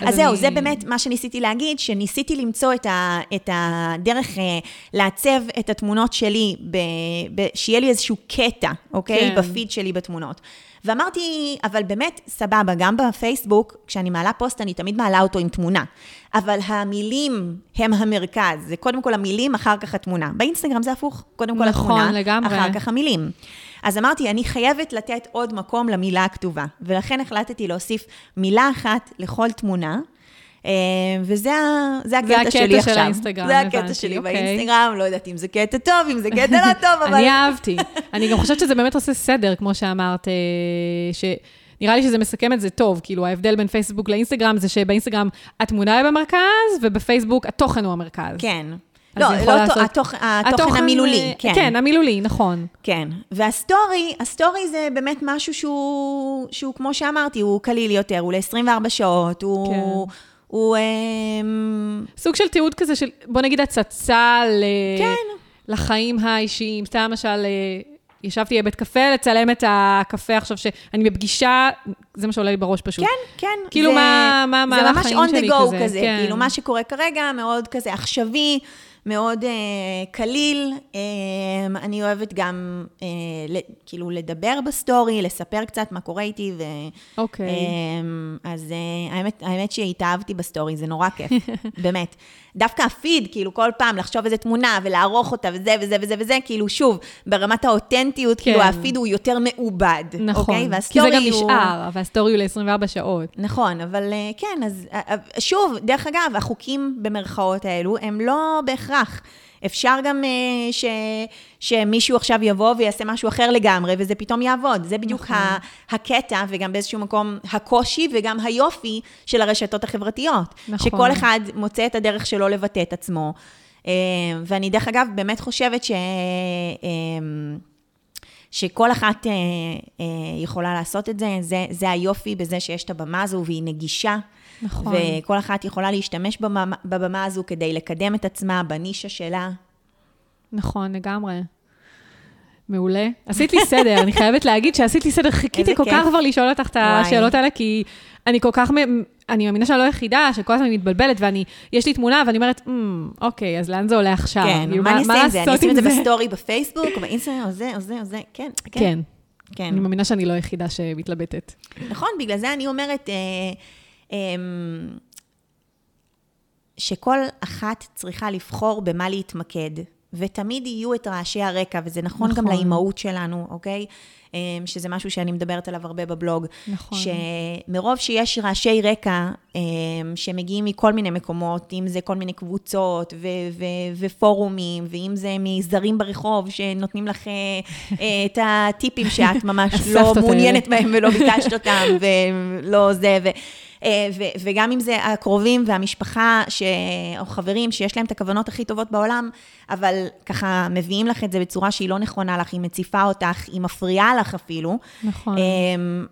אז, אז זהו, אני... זה באמת מה שניסיתי להגיד, שניסיתי למצוא את, ה, את הדרך uh, לעצב את התמונות שלי, ב, ב, שיהיה לי איזשהו קטע, אוקיי? כן. בפיד שלי בתמונות. ואמרתי, אבל באמת, סבבה, גם בפייסבוק, כשאני מעלה פוסט, אני תמיד מעלה אותו עם תמונה. אבל המילים הם המרכז, זה קודם כל המילים, אחר כך התמונה. באינסטגרם זה הפוך, קודם כל נכון, התמונה, לגמרי. אחר כך המילים. אז אמרתי, אני חייבת לתת עוד מקום למילה הכתובה, ולכן החלטתי להוסיף מילה אחת לכל תמונה. אה, וזה זה הקטע, שלי עכשיו. זה הקטע של האינסטגרם, זה הקטע שלי אוקיי. באינסטגרם, לא יודעת אם זה קטע טוב, אם זה קטע לא [laughs] טוב, אבל... אני אהבתי. אני גם חושבת שזה באמת עושה סדר, כמו שאמרת, אה, ש... נראה לי שזה מסכם את זה טוב, כאילו ההבדל בין פייסבוק לאינסטגרם זה שבאינסטגרם התמונה היא במרכז, ובפייסבוק התוכן הוא המרכז. כן. לא, לא לעשות... התוכן, התוכן המילולי, אה, כן. כן, המילולי, נכון. כן, והסטורי, הסטורי זה באמת משהו שהוא, שהוא כמו שאמרתי, הוא קליל יותר, הוא ל-24 שעות, הוא... כן. הוא... אמ, סוג של תיעוד כזה של, בוא נגיד, הצצה ל... כן. לחיים האישיים. סתם למשל, אה, ישבתי בבית קפה לצלם את הקפה עכשיו, שאני בפגישה, זה מה שעולה לי בראש פשוט. כן, כן. כאילו, זה, מה, מה, מה החיים שלי כזה. זה ממש on the go כזה, כן. כאילו, מה שקורה כרגע, מאוד כזה עכשווי. מאוד אה, קליל. אה, אני אוהבת גם ל, כאילו לדבר בסטורי, לספר קצת מה קורה איתי. ו, אוקיי. אוקיי. אז האמת, האמת שהתאהבתי בסטורי, זה נורא כיף, [laughs] באמת. דווקא הפיד, כאילו כל פעם לחשוב איזה תמונה ולערוך אותה וזה וזה וזה וזה, כאילו שוב, ברמת האותנטיות, כאילו, כן. כאילו הפיד הוא יותר מעובד. נכון, אוקיי? כי זה גם הוא... נשאר, והסטורי הוא ל-24 שעות. נכון, אבל כן, אז שוב, דרך אגב, החוקים במרכאות האלו, הם לא בהכרח. אפשר גם uh, ש, שמישהו עכשיו יבוא ויעשה משהו אחר לגמרי, וזה פתאום יעבוד. זה בדיוק נכון. הקטע, וגם באיזשהו מקום הקושי, וגם היופי של הרשתות החברתיות. נכון. שכל אחד מוצא את הדרך שלו לבטא את עצמו. Uh, ואני דרך אגב באמת חושבת ש... שכל אחת uh, uh, יכולה לעשות את זה. זה, זה היופי בזה שיש את הבמה הזו והיא נגישה. נכון. וכל אחת יכולה להשתמש בבמה, בבמה הזו כדי לקדם את עצמה בנישה שלה. נכון, לגמרי. מעולה. עשית לי סדר, אני חייבת להגיד שעשית לי סדר. חיכיתי כל כיף. כך כבר לשאול אותך את השאלות האלה, כי אני כל כך, אני מאמינה שאני לא היחידה, שכל הזמן מתבלבלת, ואני, יש לי תמונה, ואני אומרת, mm, אוקיי, אז לאן זה הולך עכשיו? כן, מה אני אעשה עם זה? אני אשים את זה בסטורי בפייסבוק, באינסטגרם, או זה, או זה, או זה, כן, כן. כן. כן. אני מאמינה שאני לא היחידה שמתלבטת. נכון, בגלל זה אני אומרת, אה, אמ, שכל אחת צריכה לבחור במה להתמקד, ותמיד יהיו את רעשי הרקע, וזה נכון, נכון. גם לאימהות שלנו, אוקיי? אמ, שזה משהו שאני מדברת עליו הרבה בבלוג. נכון. שמרוב שיש רעשי רקע אמ, שמגיעים מכל מיני מקומות, אם זה כל מיני קבוצות ו- ו- ופורומים, ואם זה מזרים ברחוב שנותנים לך אה, את הטיפים שאת ממש [laughs] לא מעוניינת בהם ולא ביקשת אותם, ולא זה, ו... אה, ו- וגם אם זה הקרובים והמשפחה, ש- או חברים שיש להם את הכוונות הכי טובות בעולם, אבל ככה מביאים לך את זה בצורה שהיא לא נכונה לך, היא מציפה אותך, היא מפריעה לך אפילו. נכון. אמ,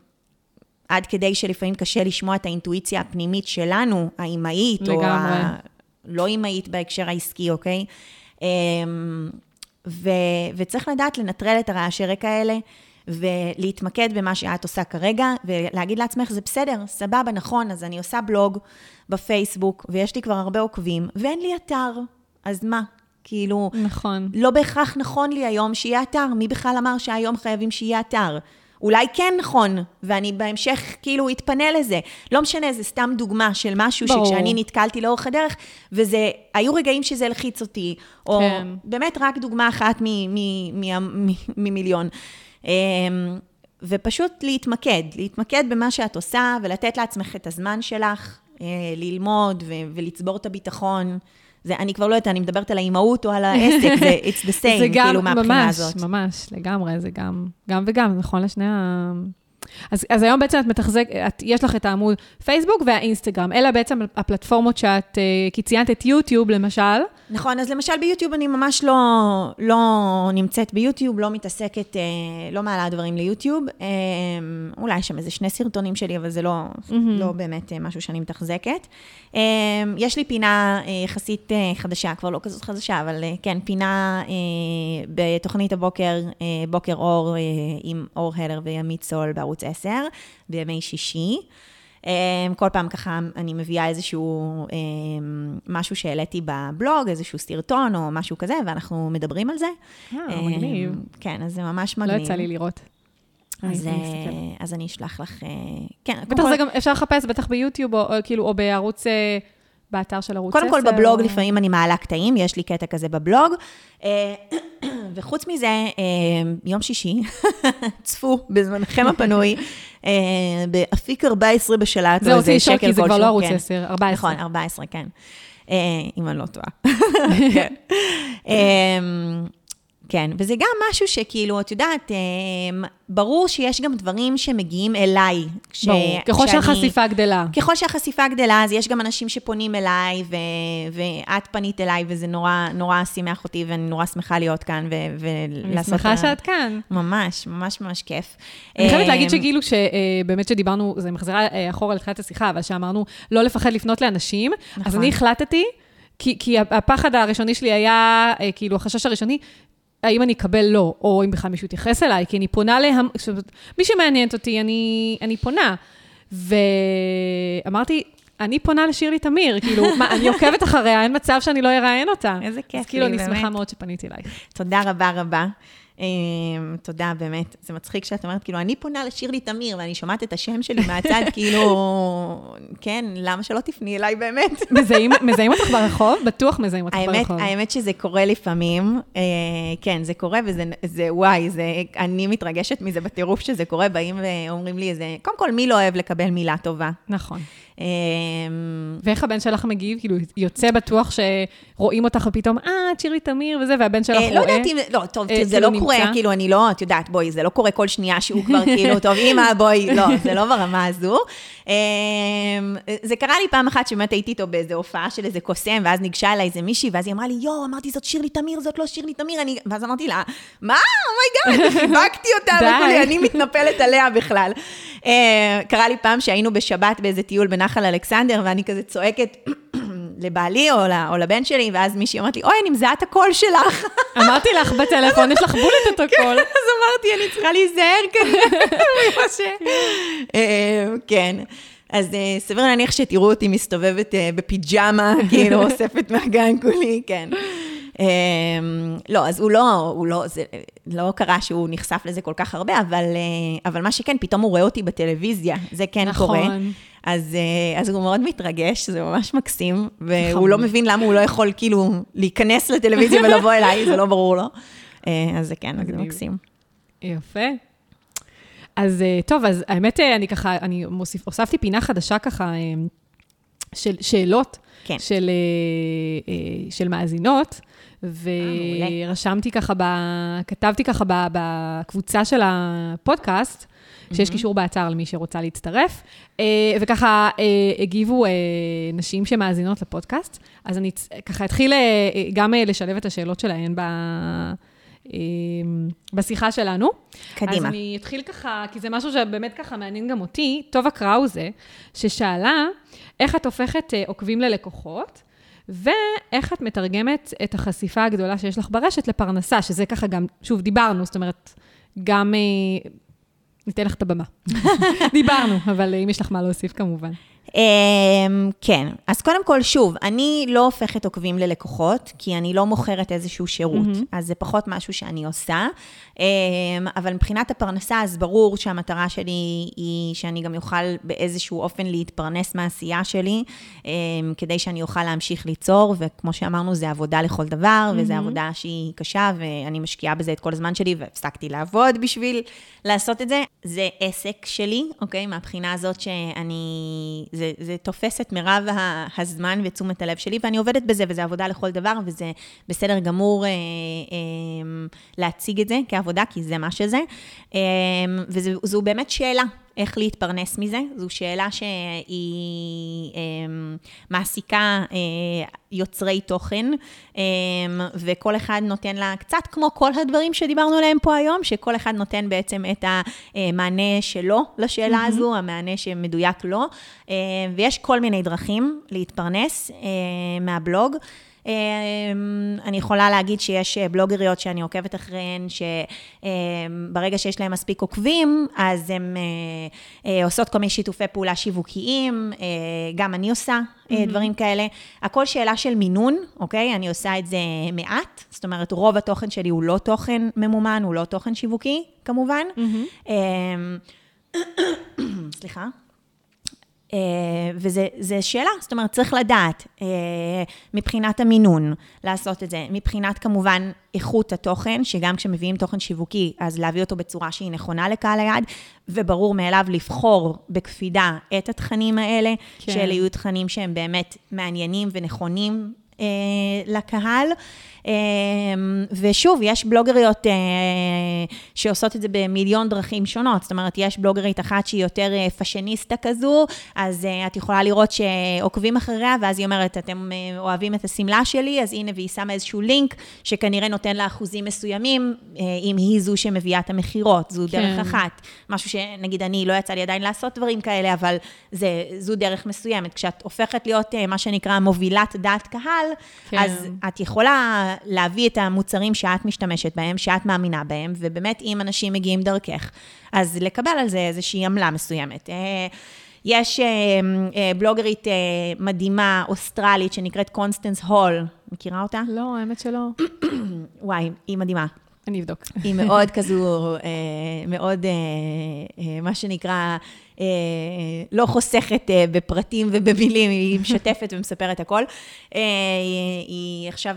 עד כדי שלפעמים קשה לשמוע את האינטואיציה הפנימית שלנו, האימהית, לגמרי. או הלא אימהית בהקשר העסקי, אוקיי? אמ, ו- וצריך לדעת לנטרל את הרעשי רקע האלה. ולהתמקד במה שאת עושה כרגע, ולהגיד לעצמך, זה בסדר, סבבה, נכון, אז אני עושה בלוג בפייסבוק, ויש לי כבר הרבה עוקבים, ואין לי אתר, אז מה? כאילו, נכון. לא בהכרח נכון לי היום שיהיה אתר, מי בכלל אמר שהיום חייבים שיהיה אתר? אולי כן נכון, ואני בהמשך כאילו אתפנה לזה. לא משנה, זה סתם דוגמה של משהו ברור. שכשאני נתקלתי לאורך הדרך, וזה, היו רגעים שזה הלחיץ אותי, או כן. באמת רק דוגמה אחת ממיליון. אמ, ופשוט להתמקד, להתמקד במה שאת עושה ולתת לעצמך את הזמן שלך. אמ, אה, ללמוד ו- ולצבור את הביטחון. זה, אני כבר לא יודעת, אני מדברת על האימהות או על העסק, זה it's the [laughs] same, זה גם, כאילו, מהבחינה ממש, הזאת. ממש, לגמרי, זה גם, גם וגם, נכון לשני ה... אז, אז היום בעצם את מתחזק, את, יש לך את העמוד פייסבוק והאינסטגרם. אלה בעצם הפלטפורמות שאת, אה, כי ציינת את יוטיוב למשל. נכון, אז למשל ביוטיוב אני ממש לא, לא נמצאת ביוטיוב, לא מתעסקת, אה, לא מעלה דברים ליוטיוב. אה, אולי יש שם איזה שני סרטונים שלי, אבל זה לא, mm-hmm. לא באמת אה, משהו שאני מתחזקת. יש לי פינה יחסית חדשה, כבר לא כזאת חדשה, אבל כן, פינה בתוכנית הבוקר, בוקר אור, עם אור הלר וימית סול בערוץ 10, בימי שישי. Um, כל פעם ככה אני מביאה איזשהו um, משהו שהעליתי בבלוג, איזשהו סרטון או משהו כזה, ואנחנו מדברים על זה. אה, Um, מגניב. כן, אז זה ממש לא מגניב. יצא לי לראות. אז, אני אה. אז אני אשלח לך, אה, כן. בטח זה גם, אפשר לחפש בטח ביוטיוב, או, כאילו, או בערוץ, באתר של ערוץ 10. קודם כל בבלוג או... לפעמים אני מעלה קטעים, יש לי קטע כזה בבלוג. אה, [clears throat] וחוץ מזה, אה, יום שישי, [laughs] צפו בזמנכם הפנוי, אה, באפיק 14 בשלט, או אותי איזה לשאול, שקל כי זה כבר כלשהו, לא ערוץ כן. 10, 14. נכון, 14, כן. אם אני לא טועה. [laughs] כן. וזה גם משהו שכאילו, את יודעת, אמ, ברור שיש גם דברים שמגיעים אליי. כש- ברור, ככל כשאני- שהחשיפה גדלה. ככל שהחשיפה גדלה, אז יש גם אנשים שפונים אליי, ו- ואת פנית אליי, וזה נורא, נורא שימח אותי, ואני נורא שמחה להיות כאן ו- אני ולעשות... שמחה ה- שאת כאן. ממש, ממש ממש כיף. אני חייבת להגיד אמ, שכאילו, שבאמת שדיברנו, זה מחזירה אה, אחורה לתחילת השיחה, אבל שאמרנו לא לפחד לפנות לאנשים, אז נכון. אני החלטתי, כי, כי הפחד הראשוני שלי היה, אה, כאילו, החשש הראשוני, האם אני אקבל לא, או אם בכלל מישהו יתייחס אליי, כי אני פונה להם, מי שמעניינת אותי, אני, אני פונה. ואמרתי, אני פונה לשירלי תמיר, כאילו, [laughs] מה, אני עוקבת אחריה, אין מצב שאני לא אראיין אותה. איזה כיף אז כאילו, לי, אני שמחה באמת. מאוד שפניתי אלייך. תודה רבה רבה. אמ, תודה, באמת. זה מצחיק שאת אומרת, כאילו, אני פונה לשירלי תמיר, ואני שומעת את השם שלי מהצד, [laughs] כאילו, כן, למה שלא תפני אליי באמת? [laughs] מזהים, אותך ברחוב? בטוח מזהים אותך ברחוב. האמת שזה קורה לפעמים, אה, כן, זה קורה, וזה, זה, וואי, אני מתרגשת מזה בטירוף שזה קורה, באים ואומרים לי איזה, קודם כל, מי לא אוהב לקבל מילה טובה? נכון. אה, ואיך הבן שלך מגיב? כאילו, יוצא בטוח שרואים אותך ופתאום, אה, שירלי תמיר וזה, והבן שלך אה, רואה. לא יודעת אם, לא, טוב, אה, זה כאילו לא קורה? כאילו, אני לא, את יודעת, בואי, זה לא קורה כל שנייה שהוא כבר כאילו, טוב, אמא, בואי, לא, זה לא ברמה הזו. אה, זה קרה לי פעם אחת שבאמת הייתי איתו באיזו הופעה של איזה קוסם, ואז ניגשה אליי איזה מישהי, ואז היא אמרה לי, יואו, אמרתי, זאת שירלי תמיר, זאת לא שירלי תמיר, אני... ואז אמרתי לה, מה? Oh my God, חיבקתי אותה. [laughs] וכולי, אני מתנפלת עליה בכלל. אה, קרה לי פעם שהיינו בשבת באיזה טיול בנחל אלכסנדר, ואני כזה צועקת לבעלי או, ל- או לבן שלי, ואז מישהי אמרת לי, אוי, אני מזהה את הקול שלך. [laughs] אמרתי לך בטלפון, יש לך בולט את הכל. אז אמרתי, אני צריכה להיזהר כזה, [laughs] ש... אה, כן. אז אה, סביר להניח שתראו אותי מסתובבת אה, בפיג'מה, [laughs] כאילו אוספת מהגן כולי, כן. אה, לא, אז הוא לא, הוא לא, זה לא קרה שהוא נחשף לזה כל כך הרבה, אבל, אבל מה שכן, פתאום הוא רואה אותי בטלוויזיה, זה כן נכון. קורה. אז, אה, אז הוא מאוד מתרגש, זה ממש מקסים, והוא. לא מבין למה הוא לא יכול כאילו להיכנס לטלוויזיה ולבוא אליי, זה לא ברור לו. אה, אז זה כן, זה. מקסים. יפה. אז אה, טוב, אז האמת, אני ככה, אני מוסיף, הוספתי פינה חדשה ככה, של שאלות, כן. של, אה, אה, של מאזינות, מעולה. ורשמתי ככה, ב, כתבתי ככה ב, בקבוצה של הפודקאסט, שיש קישור באתר למי שרוצה להצטרף, אה, וככה אה, הגיבו אה, נשים שמאזינות לפודקאסט, אז אני ככה אתחיל אה, אה, גם אה, לשלב את השאלות שלהן ב... אה, בשיחה שלנו. קדימה. אז אני אתחיל ככה, כי זה משהו שבאמת ככה מעניין גם אותי. טובה קראוזה, ששאלה, איך את הופכת אה, עוקבים ללקוחות, ואיך את מתרגמת את החשיפה הגדולה שיש לך ברשת לפרנסה, שזה ככה גם, שוב, דיברנו, זאת אומרת, גם... אה, ניתן לך את הבמה. [laughs] דיברנו, אבל אה, אם יש לך מה להוסיף, כמובן. אמ, כן, אז קודם כל, שוב, אני לא הופכת עוקבים ללקוחות, כי אני לא מוכרת איזשהו שירות, מהמם. אז זה פחות משהו שאני עושה. אמ, אבל מבחינת הפרנסה, אז ברור שהמטרה שלי היא שאני גם אוכל באיזשהו אופן להתפרנס מהעשייה שלי, אמ, כדי שאני אוכל להמשיך ליצור, וכמו שאמרנו, זה עבודה לכל דבר, וזו מהמם. עבודה שהיא קשה, ואני משקיעה בזה את כל הזמן שלי, והפסקתי לעבוד בשביל לעשות את זה. זה עסק שלי, אוקיי? מהבחינה הזאת שאני... זה, זה תופס את מירב הזמן ותשומת הלב שלי, ואני עובדת בזה, וזו עבודה לכל דבר, וזה בסדר גמור אה, אה, להציג את זה כעבודה, כי זה מה שזה. אה, וזו באמת שאלה. איך להתפרנס מזה. זו שאלה שהיא אה, מעסיקה אה, יוצרי תוכן, אה, וכל אחד נותן לה, קצת כמו כל הדברים שדיברנו עליהם פה היום, שכל אחד נותן בעצם את המענה שלו לשאלה mm-hmm. הזו, המענה שמדויק לו, אה, ויש כל מיני דרכים להתפרנס אה, מהבלוג. אמ, אני יכולה להגיד שיש אה, בלוגריות שאני עוקבת אחריהן, שברגע שיש להן מספיק עוקבים, אז הן אה, אה, עושות כל מיני שיתופי פעולה שיווקיים, גם אני עושה mm-hmm. דברים כאלה. הכל שאלה של מינון, אוקיי? אני עושה את זה מעט, זאת אומרת, רוב התוכן שלי הוא לא תוכן ממומן, הוא לא תוכן שיווקי, כמובן. Mm-hmm. [coughs] סליחה. אה, וזו שאלה, זאת אומרת, צריך לדעת אה, מבחינת המינון לעשות את זה, מבחינת כמובן איכות התוכן, שגם כשמביאים תוכן שיווקי, אז להביא אותו בצורה שהיא נכונה לקהל היעד, וברור מאליו לבחור בקפידה את התכנים האלה, כן. שאלה יהיו תכנים שהם באמת מעניינים ונכונים אה, לקהל. אמ, ושוב, יש בלוגריות אה, שעושות את זה במיליון דרכים שונות. זאת אומרת, יש בלוגרית אחת שהיא יותר אה, פאשיניסטה כזו, אז אה, את יכולה לראות שעוקבים אחריה, ואז היא אומרת, אתם אוהבים את השמלה שלי, אז הנה, והיא שמה איזשהו לינק שכנראה נותן לה אחוזים מסוימים, אם היא זו שמביאה את המכירות. זו כן. דרך אחת. משהו שנגיד, אני, לא יצא לי עדיין לעשות דברים כאלה, אבל זה, זו דרך מסוימת. כשאת הופכת להיות מה שנקרא מובילת דעת קהל, כן. אז את יכולה להביא את המוצרים שאת משתמשת בהם, שאת מאמינה בהם, ובאמת, אם אנשים מגיעים דרכך, אז לקבל על זה איזושהי עמלה מסוימת. אה, יש אה, אה, בלוגרית מדהימה, אוסטרלית, שנקראת קונסטנס הול. מכירה אותה? לא, האמת שלא. [coughs] וואי, היא מדהימה. אני אבדוק. היא מאוד [laughs] כזו, מאוד, מה שנקרא, לא חוסכת בפרטים ובמילים, היא משתפת ומספרת הכל. היא עכשיו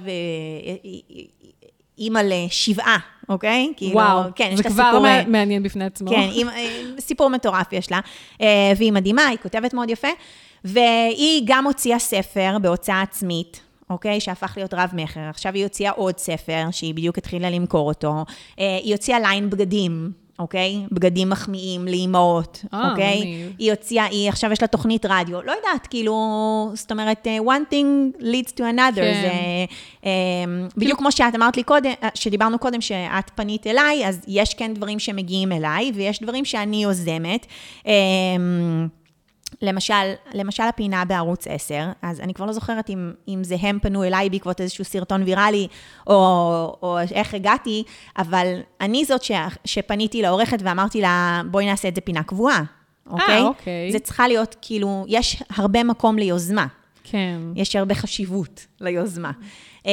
אימא לשבעה, אוקיי? וואו, כאילו, כן, זה כבר סיפור, מעניין בפני עצמו. כן, עם, סיפור מטורף יש לה, והיא מדהימה, היא כותבת מאוד יפה, והיא גם הוציאה ספר בהוצאה עצמית. אוקיי? שהפך להיות רב-מכר. עכשיו היא הוציאה עוד ספר, שהיא בדיוק התחילה למכור אותו. היא הוציאה ליין בגדים, אוקיי? בגדים מחמיאים לאימהות, אה, אוקיי? מגניב. היא הוציאה, היא עכשיו יש לה תוכנית רדיו. לא יודעת, כאילו, זאת אומרת, אה, one thing leads to another. כן. זה אה, בדיוק כמו שאת אמרת לי קודם, אה, שדיברנו קודם, שאת פנית אליי, אז יש כן דברים שמגיעים אליי, ויש דברים שאני יוזמת. אה, למשל, למשל הפינה בערוץ 10, אז אני כבר לא זוכרת אם, אם זה הם פנו אליי בעקבות איזשהו סרטון ויראלי, או, או איך הגעתי, אבל אני זאת ש, שפניתי לעורכת ואמרתי לה, בואי נעשה את זה פינה קבועה, אוקיי? אה, אוקיי. זה צריכה להיות, כאילו, יש הרבה מקום ליוזמה. כן. יש הרבה חשיבות ליוזמה. אמ,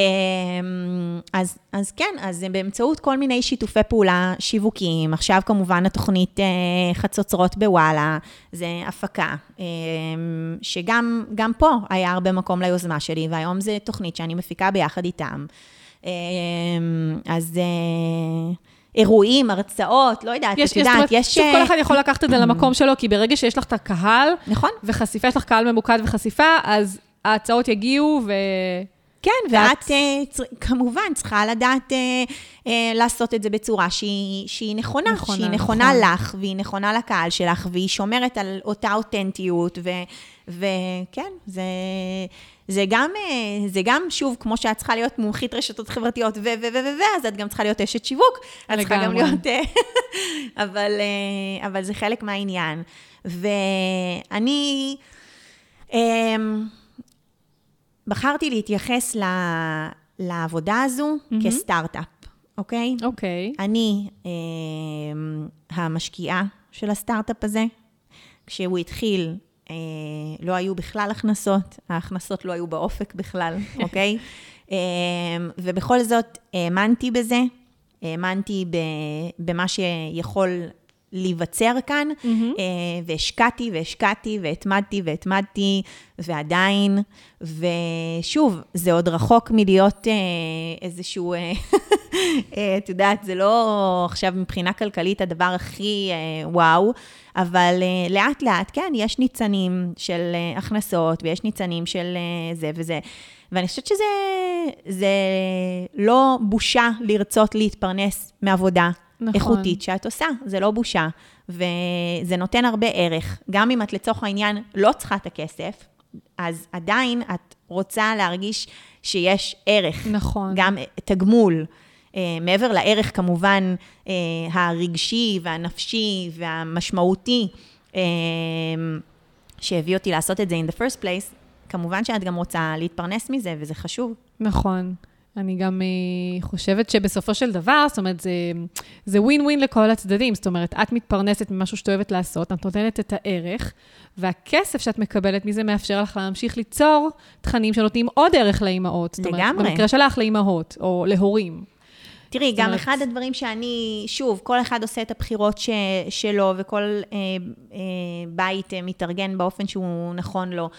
אז, אז כן, אז באמצעות כל מיני שיתופי פעולה שיווקיים. עכשיו כמובן התוכנית אה, חצוצרות בוואלה, זה הפקה, אמ, שגם פה היה הרבה מקום ליוזמה שלי, והיום זו תוכנית שאני מפיקה ביחד איתם. אמ, אז... אה, אירועים, הרצאות, לא יודעת, יש, את יודעת, יש... שוב, כל אחד יכול לקחת את זה למקום שלו, כי ברגע שיש לך את הקהל, נכון. וחשיפה, יש לך קהל ממוקד וחשיפה, אז ההצעות יגיעו ו... כן, ואת uh, כמובן צריכה לדעת uh, uh, לעשות את זה בצורה שהיא, שהיא נכונה, נכונה, שהיא נכונה נכון. לך, והיא נכונה לקהל שלך, והיא שומרת על אותה אותנטיות, וכן, זה... זה גם, זה גם, שוב, כמו שאת צריכה להיות מומחית רשתות חברתיות ו, ו, ו, ו, ו, אז את גם צריכה להיות אשת שיווק. את צריכה גם להיות... [laughs] אבל, אבל זה חלק מהעניין. ואני... בחרתי להתייחס ל, לעבודה הזו mm-hmm. כסטארט-אפ, אוקיי? אוקיי. אני אה, המשקיעה של הסטארט-אפ הזה. כשהוא התחיל, אה, לא היו בכלל הכנסות, ההכנסות לא היו באופק בכלל, [laughs] אוקיי? אה, ובכל זאת, האמנתי בזה, האמנתי במה שיכול להיווצר כאן, Mm-hmm. אה, והשקעתי והשקעתי והתמדתי והתמדתי, ועדיין, ושוב, זה עוד רחוק מלהיות אה, איזשהו, אה, [laughs] את יודעת, זה לא עכשיו מבחינה כלכלית הדבר הכי וואו, אבל אה, לאט לאט, כן, יש ניצנים של הכנסות, ויש ניצנים של זה וזה. ואני חושבת שזה זה לא בושה לרצות להתפרנס מעבודה נכון. איכותית שאת עושה, זה לא בושה. וזה נותן הרבה ערך. גם אם את לצורך העניין לא צריכה את הכסף, אז עדיין את רוצה להרגיש שיש ערך. נכון. גם תגמול. Uh, מעבר לערך כמובן uh, הרגשי והנפשי והמשמעותי uh, שהביא אותי לעשות את זה in the first place, כמובן שאת גם רוצה להתפרנס מזה, וזה חשוב. נכון. אני גם uh, חושבת שבסופו של דבר, זאת אומרת, זה, ווין ווין לכל הצדדים. זאת אומרת, את מתפרנסת ממשהו שאת אוהבת לעשות, את נותנת את הערך, והכסף שאת מקבלת מזה מאפשר לך להמשיך ליצור תכנים שנותנים עוד ערך לאימהות. זאת אומרת, לגמרי. במקרה שלך, לאימהות, או להורים. תראי, גם אומרת- אחד הדברים שאני, שוב, כל אחד עושה את הבחירות ש, שלו, וכל אה, אה, בית אה, מתארגן באופן שהוא נכון לו. אה,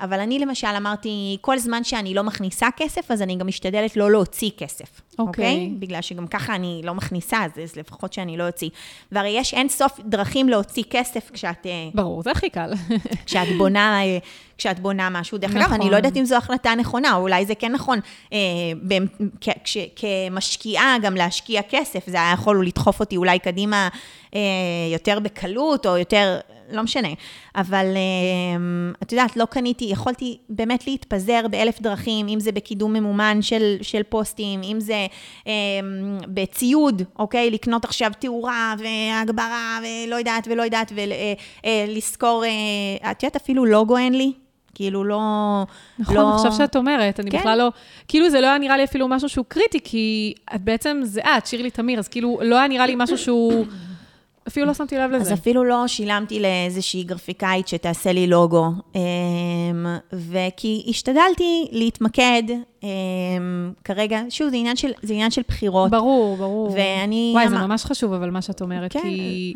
אבל אני למשל אמרתי, כל זמן שאני לא מכניסה כסף, אז אני גם משתדלת לא להוציא כסף. אוקיי. בגלל שגם ככה אני לא מכניסה, אז, אז לפחות שאני לא אוציא. והרי יש אין סוף דרכים להוציא כסף כשאת... אה, ברור, זה הכי קל. [laughs] כשאת בונה, אה, כשאת בונה משהו. דרך אגב, נכון. אני לא יודעת אם זו החלטה נכונה, או אולי זה כן נכון. אה, במ- כ- כש- כמשקיעה, גם להשקיע כסף, זה היה יכול לדחוף אותי אולי קדימה אה, יותר בקלות, או יותר, לא משנה. אבל אה, את יודעת, לא קניתי, יכולתי באמת להתפזר באלף דרכים, אם זה בקידום ממומן של, של פוסטים, אם זה אה, בציוד, אוקיי? לקנות עכשיו תאורה והגברה, ולא יודעת ולא יודעת, ולשכור, אה, את יודעת, אפילו לוגו אין לי. כאילו לא... נכון, לא... עכשיו שאת אומרת, אני כן. בכלל לא... כאילו זה לא היה נראה לי אפילו משהו שהוא קריטי, כי את בעצם, זה את, שירלי תמיר, אז כאילו לא היה נראה לי משהו שהוא... אפילו לא שמתי לב אז לזה. אפילו לא שילמתי לאיזושהי גרפיקאית שתעשה לי לוגו. אמ, וכי השתדלתי להתמקד אמ, כרגע, שוב, זה עניין של, זה עניין של בחירות. ברור, ברור. ואני... וואי, זה אמר- ממש חשוב, אבל מה שאת אומרת, כן. כי...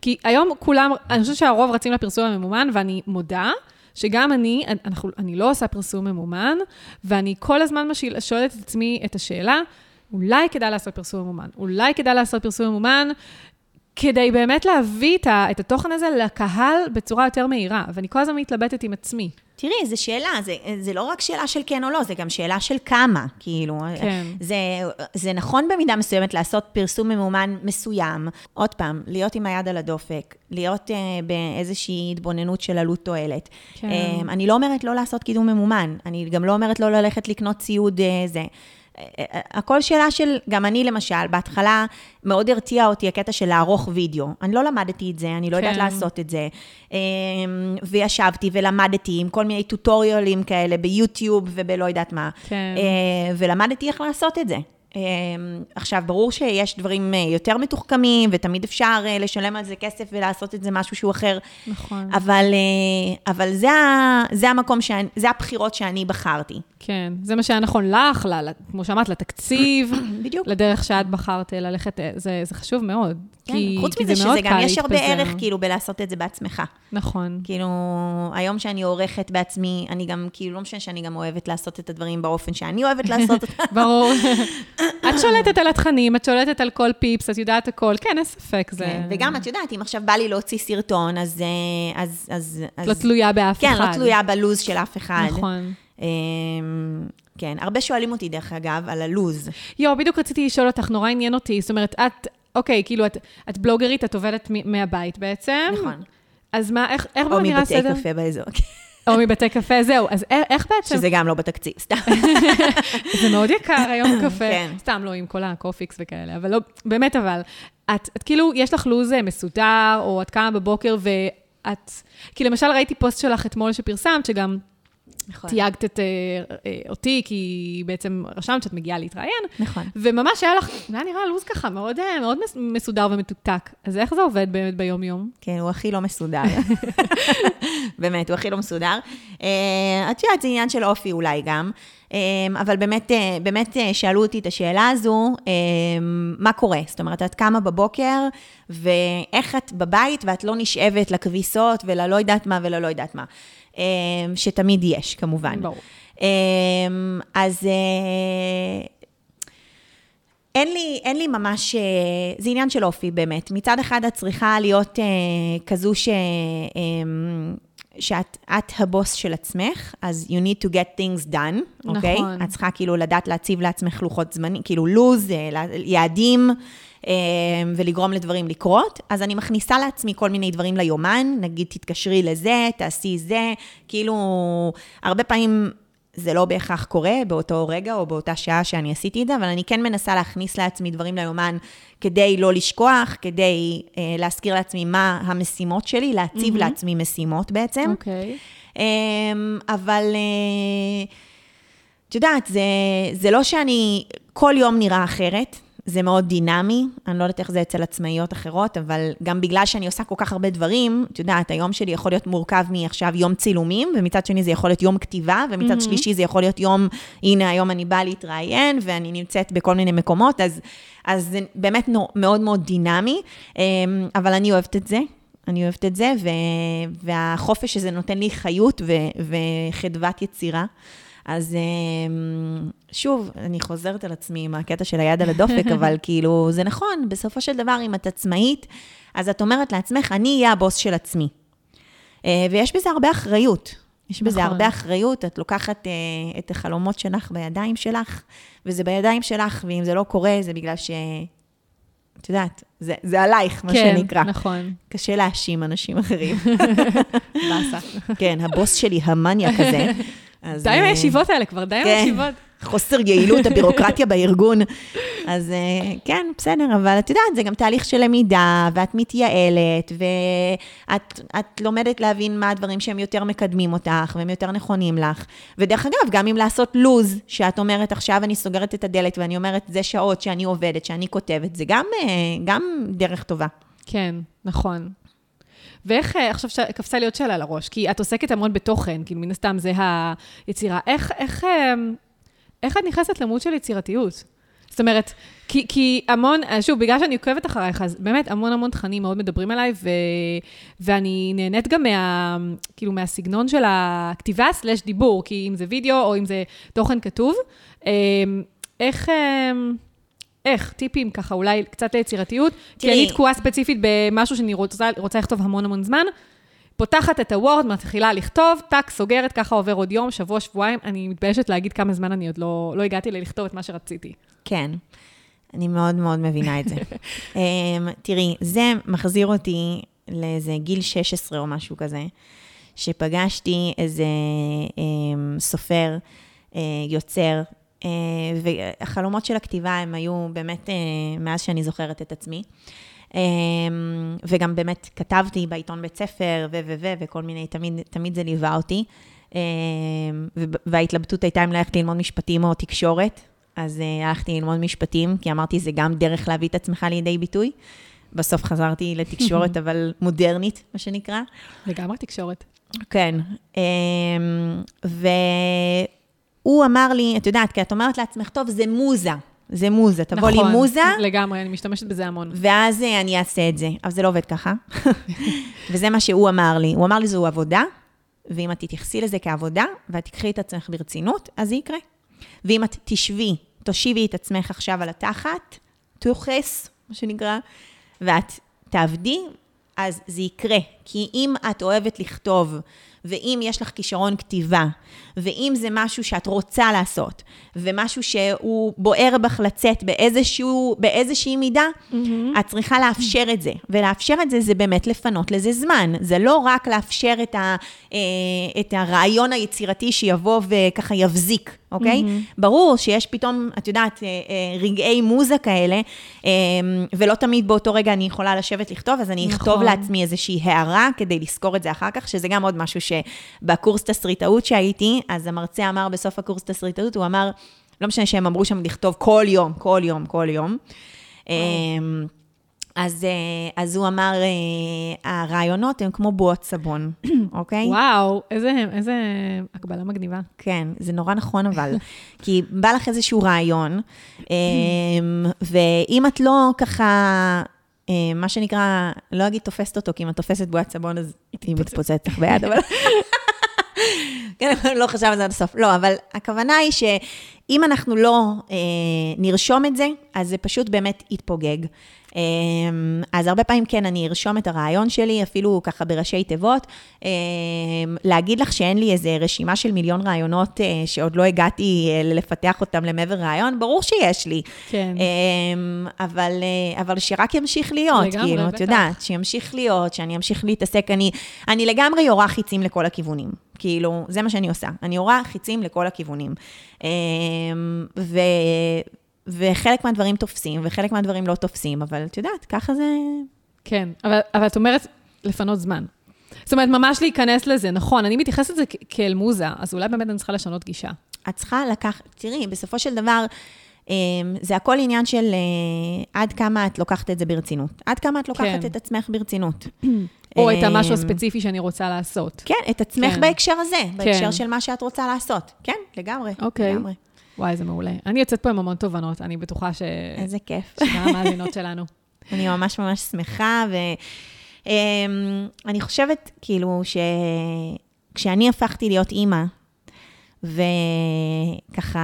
כי היום כולם, אני חושבת שהרוב רצים לפרסום הממומן, ואני מודה שגם אני, אנחנו, אני לא עושה פרסום ממומן, ואני כל הזמן משיל, שואלת את עצמי את השאלה, אולי כדאי לעשות פרסום ממומן, אולי כדאי לעשות פרסום ממומן, כדי באמת להביא את, ה, את התוכן הזה לקהל בצורה יותר מהירה, ואני כל הזמן מתלבטת עם עצמי. תראי, זו שאלה, זה, זה לא רק שאלה של כן או לא, זה גם שאלה של כמה, כאילו. כן. זה, זה נכון במידה מסוימת לעשות פרסום ממומן מסוים. עוד פעם, להיות עם היד על הדופק, להיות אה, באיזושהי התבוננות של עלות תועלת. כן. אה, אני לא אומרת לא לעשות קידום ממומן, אני גם לא אומרת לא ללכת לקנות ציוד אה, זה. הכל שאלה של, גם אני למשל, בהתחלה מאוד הרתיע אותי הקטע של לערוך וידאו. אני לא למדתי את זה, אני לא יודעת כן. לעשות את זה. אה, וישבתי ולמדתי עם כל מיני טוטוריאלים כאלה ביוטיוב ובלא יודעת מה. כן. אה, ולמדתי איך לעשות את זה. אה, עכשיו, ברור שיש דברים אה, יותר מתוחכמים, ותמיד אפשר אה, לשלם על זה כסף ולעשות את זה משהו שהוא אחר. נכון. אבל, אבל זה, זה המקום, שאני, זה הבחירות שאני בחרתי. כן, זה מה שהיה נכון לך, ל, ל- כמו שאמרת, לתקציב, [coughs] בדיוק. לדרך שאת בחרת אה, ללכת, אה, זה, זה חשוב מאוד. כן, כי, חוץ כי מזה שזה גם יש הרבה להתפזר. ערך כאילו בלעשות את זה בעצמך. נכון. כאילו, היום שאני עורכת בעצמי, אני גם, כאילו, לא משנה שאני גם אוהבת לעשות את הדברים באופן שאני אוהבת לעשות אותם. [laughs] ברור. [coughs] את שולטת על התכנים, את שולטת על כל פיפס, את יודעת הכל. כן, אין ספק, זה... כן, וגם, את יודעת, אם עכשיו בא לי להוציא סרטון, אז... אה, אז, אז, אז לא תלויה באף כן, אחד. לא תלויה בלוז של אף אחד. נכון. אמ, כן, הרבה שואלים אותי, דרך אגב, על הלוז. יואו, בדיוק רציתי לשאול אותך, נורא עניין אותי. זאת אומרת, את, אוקיי, כאילו, את, את בלוגרית, את עובדת מ- מהבית בעצם. נכון. אז מה, איך, איך או בוא נראה מבתי הסדר? קפה באזור. או מבתי קפה, זהו. אז איך, בעצם? שזה גם לא בתקציב, סתם. [laughs] זה מאוד יקר היום קפה. כן. סתם לא עם כל הקופיקס וכאלה, אבל לא, באמת אבל. את, את כאילו, יש לך לו"ז אה, מסודר, או את קמה בבוקר ואת... כי למשל ראיתי פוסט שלך אתמול שפרסמת, שגם נכון. תייגת את אה, אה, אותי, כי בעצם רשמת שאת מגיעה להתראיין, נכון. וממש היה לך, זה היה נראה לו"ז ככה מאוד, אה, מאוד מס- מסודר ומתוקתק. אז איך זה עובד באמת ביום-יום? כן, הוא הכי לא מסודר. [laughs] באמת, הוא הכי לא מסודר. אה, את יודעת, זה עניין של אופי אולי גם. אבל באמת, באמת שאלו אותי את השאלה הזו, מה קורה? זאת אומרת, את קמה בבוקר, ואיך את בבית ואת לא נשאבת לכביסות וללא יודעת מה וללא יודעת מה. אה, שתמיד יש, כמובן. ברור. אה, אז אה, אין לי, אין לי ממש, אה, זה עניין של אופי באמת. מצד אחד את צריכה להיות אה, כזו ש, אה, שאת את הבוס של עצמך, אז you need to get things done, אוקיי? נכון. את צריכה כאילו לדעת להציב לעצמך לוחות זמנים, כאילו לוז, אה, יעדים, ולגרום לדברים לקרות. אז אני מכניסה לעצמי כל מיני דברים ליומן, נגיד תתקשרי לזה, תעשי זה, כאילו, הרבה פעמים... זה לא בהכרח קורה באותו רגע או באותה שעה שאני עשיתי את זה, אבל אני כן מנסה להכניס לעצמי דברים ליומן כדי לא לשכוח, כדי אה, להזכיר לעצמי מה המשימות שלי, להציב mm-hmm. לעצמי משימות בעצם. אוקיי. אה, אבל אה, את יודעת, זה, זה לא שאני, כל יום נראה אחרת, זה מאוד דינמי, אני לא יודעת איך זה אצל עצמאיות אחרות, אבל גם בגלל שאני עושה כל כך הרבה דברים, את יודעת, היום שלי יכול להיות מורכב מעכשיו יום צילומים, ומצד שני זה יכול להיות יום כתיבה, ומצד mm-hmm. שלישי זה יכול להיות יום, הנה היום אני באה להתראיין, ואני נמצאת בכל מיני מקומות, אז, אז זה באמת נו, מאוד מאוד דינמי, אה, אבל אני אוהבת את זה. אני אוהבת את זה, ו... והחופש הזה נותן לי חיות ו... וחדוות יצירה. אז אמ, שוב, אני חוזרת על עצמי עם הקטע של היד על הדופק, אבל [laughs] כאילו, זה נכון, בסופו של דבר, אם את עצמאית, אז את אומרת לעצמך, אני אהיה הבוס של עצמי. אה, ויש בזה הרבה אחריות. יש בזה נכון. הרבה אחריות, את לוקחת uh, את החלומות שלך בידיים שלך, וזה בידיים שלך, ואם זה לא קורה, זה בגלל ש... את יודעת, זה, זה עלייך, מה כן, שנקרא. נכון. קשה להאשים אנשים אחרים. [laughs] באסה. כן, הבוס שלי המניאק הזה. אז, די עם אה, הישיבות האלה כבר, די עם כן. הישיבות. חוסר יעילות, [laughs] הבירוקרטיה בארגון. אז אה, כן, בסדר, אבל את יודעת, זה גם תהליך של למידה, ואת מתייעלת, ואת את לומדת להבין מה הדברים שהם יותר מקדמים אותך, והם יותר נכונים לך. ודרך אגב, גם אם לעשות לוז, שאת אומרת, עכשיו אני סוגרת את הדלת, ואני אומרת, זה שעות שאני עובדת, שאני כותבת, זה גם, אה, גם דרך טובה. כן, נכון. ואיך, אה, עכשיו ש- קפצה לי עוד שאלה לראש, כי את עוסקת המון בתוכן, כאילו מן הסתם זה היצירה. איך, איך, אה, איך את נכנסת למוד של יצירתיות? זאת אומרת, כי, כי המון, אה, שוב, בגלל שאני עוקבת אחרייך, אז באמת המון המון תכנים מאוד מדברים עליי, ו, ואני נהנית גם מה, כאילו, מהסגנון של הכתיבה סלש דיבור, כי אם זה וידאו או אם זה תוכן כתוב. אה, איך... איך? טיפים ככה, אולי קצת ליצירתיות? כי אני תקועה ספציפית במשהו שאני רוצה, רוצה לכתוב המון המון זמן. פותחת את הוורד, מתחילה לכתוב, טאק, סוגרת, ככה עובר עוד יום, שבוע, שבועיים. אני מתביישת להגיד כמה זמן אני עוד לא, לא הגעתי לכתוב את מה שרציתי. כן, אני מאוד מאוד מבינה את זה. um, [laughs] תראי, זה מחזיר אותי לאיזה גיל 16 או משהו כזה, שפגשתי איזה um, סופר, uh, יוצר, והחלומות של הכתיבה הם היו באמת uh, מאז שאני זוכרת את עצמי. Um, וגם באמת כתבתי בעיתון בית ספר, ו, ו, ו, וכל מיני, תמיד, תמיד זה ליווה אותי. וההתלבטות הייתה אם ללכת ללמוד משפטים או תקשורת. אז הלכתי ללמוד משפטים, כי אמרתי, זה גם דרך להביא את עצמך לידי ביטוי. בסוף חזרתי לתקשורת, [laughs] אבל מודרנית, מה שנקרא. לגמרי תקשורת. כן. Um, והוא אמר לי, את יודעת, כי את אומרת לעצמך, טוב, זה מוזה. זה מוזה, תבוא לי מוזה, נכון, לגמרי, אני משתמשת בזה המון. ואז אה, אני אעשה את זה. אבל זה לא עובד ככה. [laughs] וזה מה שהוא אמר לי. הוא אמר לי, זו עבודה, ואם את תתייחסי לזה כעבודה, ואת תקחי את עצמך ברצינות, אז זה יקרה. ואם את תשבי, תושיבי את עצמך עכשיו על התחת, תוכס, מה שנקרא, ואת תעבדי, אז זה יקרה. כי אם את אוהבת לכתוב, ואם יש לך כישרון כתיבה, ואם זה משהו שאת רוצה לעשות, ומשהו שהוא בוער בך לצאת באיזשהו, באיזושהי מידה, mm-hmm. את צריכה לאפשר את זה. ולאפשר את זה, זה באמת לפנות לזה זמן. זה לא רק לאפשר את, ה, אה, את הרעיון היצירתי שיבוא וככה יבזיק, אוקיי? Mm-hmm. ברור שיש פתאום, את יודעת, אה, אה, רגעי מוזה כאלה, אה, ולא תמיד באותו רגע אני יכולה לשבת לכתוב, אז אני אכתוב נכון. לעצמי איזושהי הערה. המטרה כדי לזכור את זה אחר כך, שזה גם עוד משהו שבקורס תסריטאות שהייתי, אז המרצה אמר בסוף הקורס תסריטאות, הוא אמר, לא משנה שהם אמרו שם לכתוב כל יום, כל יום, כל יום. אמ, אז, אה, אז הוא אמר, אה, הרעיונות הם כמו בועות סבון, [coughs] אוקיי? וואו, איזה, איזה הקבלה מגניבה. כן, זה נורא נכון אבל. [laughs] כי בא לך איזשהו רעיון, אמ, ואם את לא ככה, מה שנקרא, לא אגיד תופסת אותו, כי אם את תופסת בועת סבון, אז היא מתפוצצת לך ביד, אבל... [laughs] כן, לא חשב על זה עד הסוף. לא, אבל הכוונה היא שאם אנחנו לא אה, נרשום את זה, אז זה פשוט באמת יתפוגג. אמ, אז הרבה פעמים כן, אני ארשום את הרעיון שלי, אפילו ככה בראשי תיבות. אמ, להגיד לך שאין לי איזה רשימה של מיליון רעיונות אה, שעוד לא הגעתי אה, לפתח אותם למעבר רעיון, ברור שיש לי. כן. אמ, אבל, אה, אבל שרק ימשיך להיות, לגמרי, כאילו, בטח. את יודעת, שימשיך להיות, שאני אמשיך להתעסק, אני, אני לגמרי יורה חיצים לכל הכיוונים. כאילו, זה מה שאני עושה. אני יורה חיצים לכל הכיוונים. ו... וחלק מהדברים תופסים, וחלק מהדברים לא תופסים, אבל את יודעת, ככה זה... כן, אבל, אבל את אומרת לפנות זמן. זאת אומרת, ממש להיכנס לזה, נכון, אני מתייחסת לזה כ- כאל מוזה, אז אולי באמת אני צריכה לשנות גישה. את צריכה לקחת, תראי, בסופו של דבר, אמ, זה הכל עניין של אה, עד כמה את לוקחת את זה ברצינות. עד כמה את לוקחת כן. את עצמך ברצינות. [clears throat] או את המשהו אמ, הספציפי שאני רוצה לעשות. כן, את עצמך כן. בהקשר הזה, בהקשר כן. של מה שאת רוצה לעשות. כן, לגמרי. אוקיי. לגמרי. וואי, זה מעולה. אני יוצאת פה עם המון תובנות, אני בטוחה ש... איזה כיף. שגם המאזינות שלנו. [laughs] אני ממש ממש שמחה, ואני חושבת, כאילו, שכשאני הפכתי להיות אימא, וככה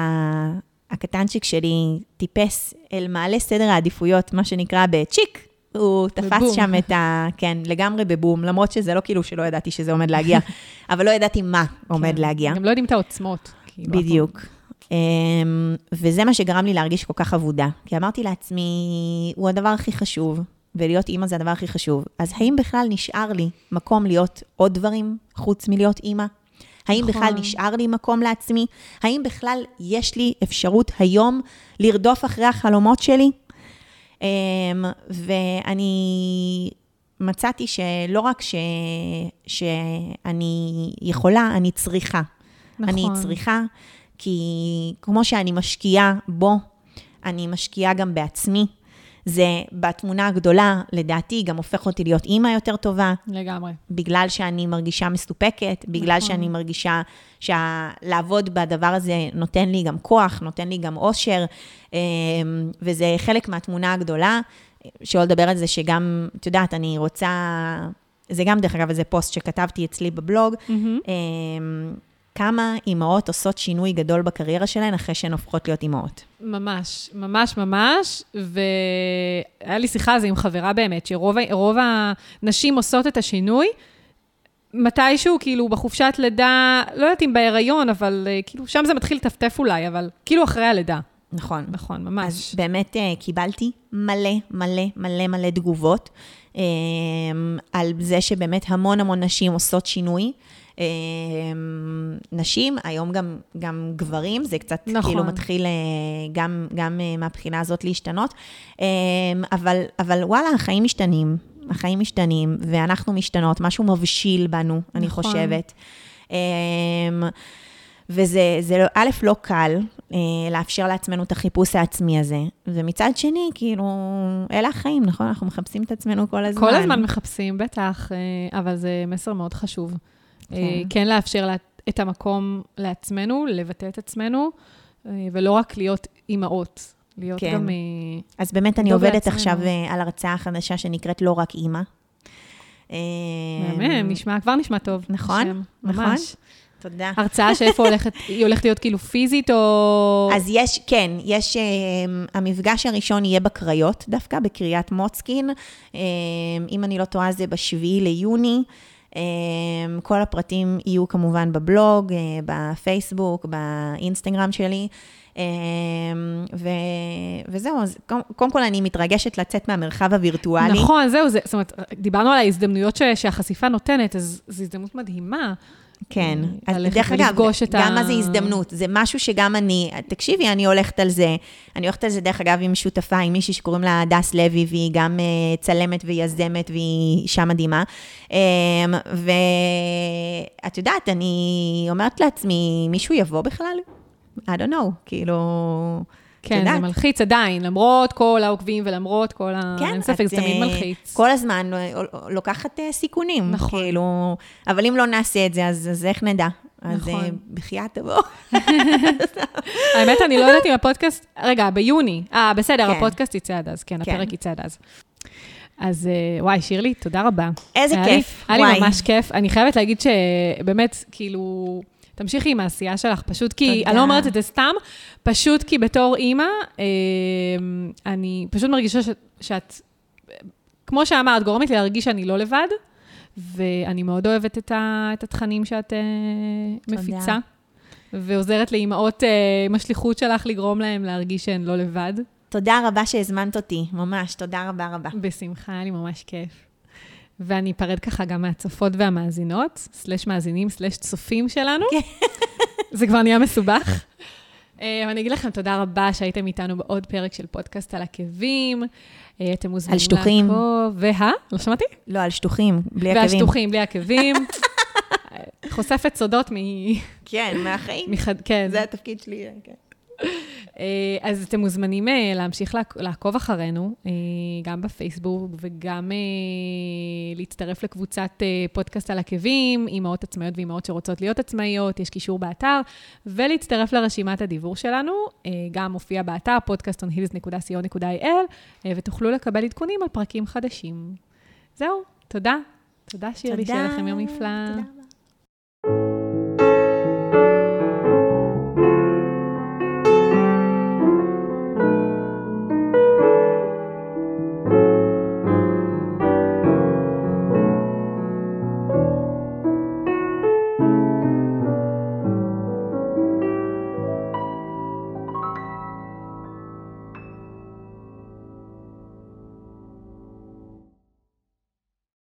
הקטנצ'יק שלי טיפס אל מעלה סדר העדיפויות, מה שנקרא בצ'יק, הוא תפס בבום. שם את ה... כן, לגמרי בבום, למרות שזה לא כאילו שלא ידעתי שזה עומד להגיע, [laughs] אבל לא ידעתי מה עומד כן. להגיע. גם לא יודעים את העוצמות. כאילו, בדיוק. Um, וזה מה שגרם לי להרגיש כל כך אבודה. כי אמרתי לעצמי, הוא הדבר הכי חשוב, ולהיות אימא זה הדבר הכי חשוב. אז האם בכלל נשאר לי מקום להיות עוד דברים חוץ מלהיות אימא? האם נכון. בכלל נשאר לי מקום לעצמי? האם בכלל יש לי אפשרות היום לרדוף אחרי החלומות שלי? Um, ואני מצאתי שלא רק ש... שאני יכולה, אני צריכה. נכון. אני צריכה, כי כמו שאני משקיעה בו, אני משקיעה גם בעצמי. זה בתמונה הגדולה, לדעתי, גם הופך אותי להיות אימא יותר טובה, לגמרי. בגלל שאני מרגישה מסופקת, בגלל נכון. שאני מרגישה שלעבוד בדבר הזה נותן לי גם כוח, נותן לי גם אושר, אמ, וזה חלק מהתמונה הגדולה. שלא לדבר על זה שגם, את יודעת, אני רוצה, זה גם, דרך אגב, איזה פוסט שכתבתי אצלי בבלוג, מהמם. כמה אימהות עושות שינוי גדול בקריירה שלהן אחרי שהן הופכות להיות אימהות. ממש, ממש ממש, והיה לי שיחה על זה עם חברה באמת, שרוב הנשים עושות את השינוי, מתישהו, כאילו, בחופשת לידה, לא יודעת אם בהיריון, אבל אה, כאילו, שם זה מתחיל לטפטף אולי, אבל כאילו אחרי הלידה. נכון. נכון, אז ממש. באמת אה, קיבלתי מלא, מלא, מלא, מלא תגובות אמ, על זה שבאמת המון המון נשים עושות שינוי. אמ, נשים, היום גם, גם גברים, זה קצת נכון. כאילו מתחיל אה, גם, גם אה, מהבחינה הזאת להשתנות. אבל, אבל וואלה, החיים משתנים, החיים משתנים, ואנחנו משתנות, משהו מבשיל בנו, אני נכון. חושבת. אמ, וזה, זה, לא- א', לא קל אה, לאפשר לעצמנו את החיפוש העצמי הזה, ומצד שני, כאילו, אלה החיים, נכון? אנחנו מחפשים את עצמנו כל הזמן. כל הזמן מחפשים, בטח, אה, אבל זה מסר מאוד חשוב. כן. כן, כן לאפשר לה- את המקום לעצמנו, לבטא את עצמנו, אה, ולא רק להיות אימהות, להיות כן. גם... אה, אז באמת אני עובדת לעצמנו. עכשיו אה, על הרצאה חדשה שנקראת לא רק אימא. אה, מהמם, נשמע, כבר נשמע טוב. נכון, השם, נכון. תודה. הרצאה [laughs] שאיפה הולכת, היא הולכת להיות כאילו פיזית, או... אז יש, כן, יש, אה, המפגש הראשון יהיה בקריות, דווקא בקריית מוצקין. אה, אם אני לא טועה, זה בשביעי ליוני. אה, כל הפרטים יהיו כמובן בבלוג, אה, בפייסבוק, באינסטגרם שלי. אה, ו, וזהו, אז קודם כל אני מתרגשת לצאת מהמרחב הווירטואלי. נכון, זהו, זה, זאת אומרת, דיברנו על ההזדמנויות ש, שהחשיפה נותנת, אז זו הזדמנות מדהימה כן. אה, אז דרך אגב, את ה... גם מה זה הזדמנות, זה משהו שגם אני, תקשיבי, אני הולכת על זה. אני הולכת על זה, דרך אגב, עם שותפה, עם מישהי שקוראים לה הדס לוי, והיא גם uh, צלמת ויזמת, והיא אישה מדהימה. Um, ואת יודעת, אני אומרת לעצמי, מישהו יבוא בכלל? I don't know, כאילו... כן. זה מלחיץ עדיין, למרות כל העוקבים ולמרות כל ה... כן, אין ספק, זה תמיד אה, מלחיץ. כל הזמן אה, לוקחת אה, סיכונים. נכון. כאילו, אבל אם לא נעשה את זה, אז, אז איך נדע? אז נכון. אה, בחייאת תבוא. [laughs] האמת, אני לא יודעת אם הפודקאסט... רגע, ביוני. אה, בסדר, כן. הפודקאסט יצא עד אז. כן, כן. הפרק יצא עד אז. אז וואי, שירלי, תודה רבה. איזה כיף, היה. לי ממש כיף. אני חייבת להגיד שבאמת, כאילו, תמשיכי עם העשייה שלך, פשוט כי, תודה. אני לא אומרת את זה סתם, פשוט כי בתור אימא, אה, אני פשוט מרגישה ש, שאת, כמו שאמרת, גורמת לי להרגיש שאני לא לבד, ואני מאוד אוהבת את, ה, את התכנים שאת אה, תודה. מפיצה. ועוזרת לאימהות אה, עם השליחות שלך לגרום להם להרגיש שהן לא לבד. תודה רבה שהזמנת אותי, ממש, תודה רבה רבה. בשמחה, היה לי ממש כיף. ואני אפרד ככה גם מהצופות והמאזינות, סלש מאזינים, סלש צופים שלנו. [laughs] זה כבר נהיה מסובך. אה, ואני אגיד לכם תודה רבה שהייתם איתנו בעוד פרק של פודקאסט על עקבים. אה, אתם מוזמנים שטוחים. לעקוב. וה? לא שמעתי? לא, על שטוחים, בלי עקבים. והשטוחים, בלי עקבים. [laughs] חושפת סודות מ... כן, מהחיים. מחד... כן. זה התפקיד שלי, כן. אה, אז אתם מוזמנים אה, להמשיך לעק- לעקוב אחרינו, אה, גם בפייסבוק וגם להצטרף לקבוצת פודקאסט על עקבים, אימהות עצמאיות ואימהות שרוצות להיות עצמאיות, יש קישור באתר, ולהצטרף לרשימת הדיבור שלנו, גם מופיע באתר podcastonhills.co.il, אה, ותוכלו לקבל עדכונים על פרקים חדשים. זהו, תודה. תודה שירלי, שיהיה לכם יום נפלא. תודה רבה.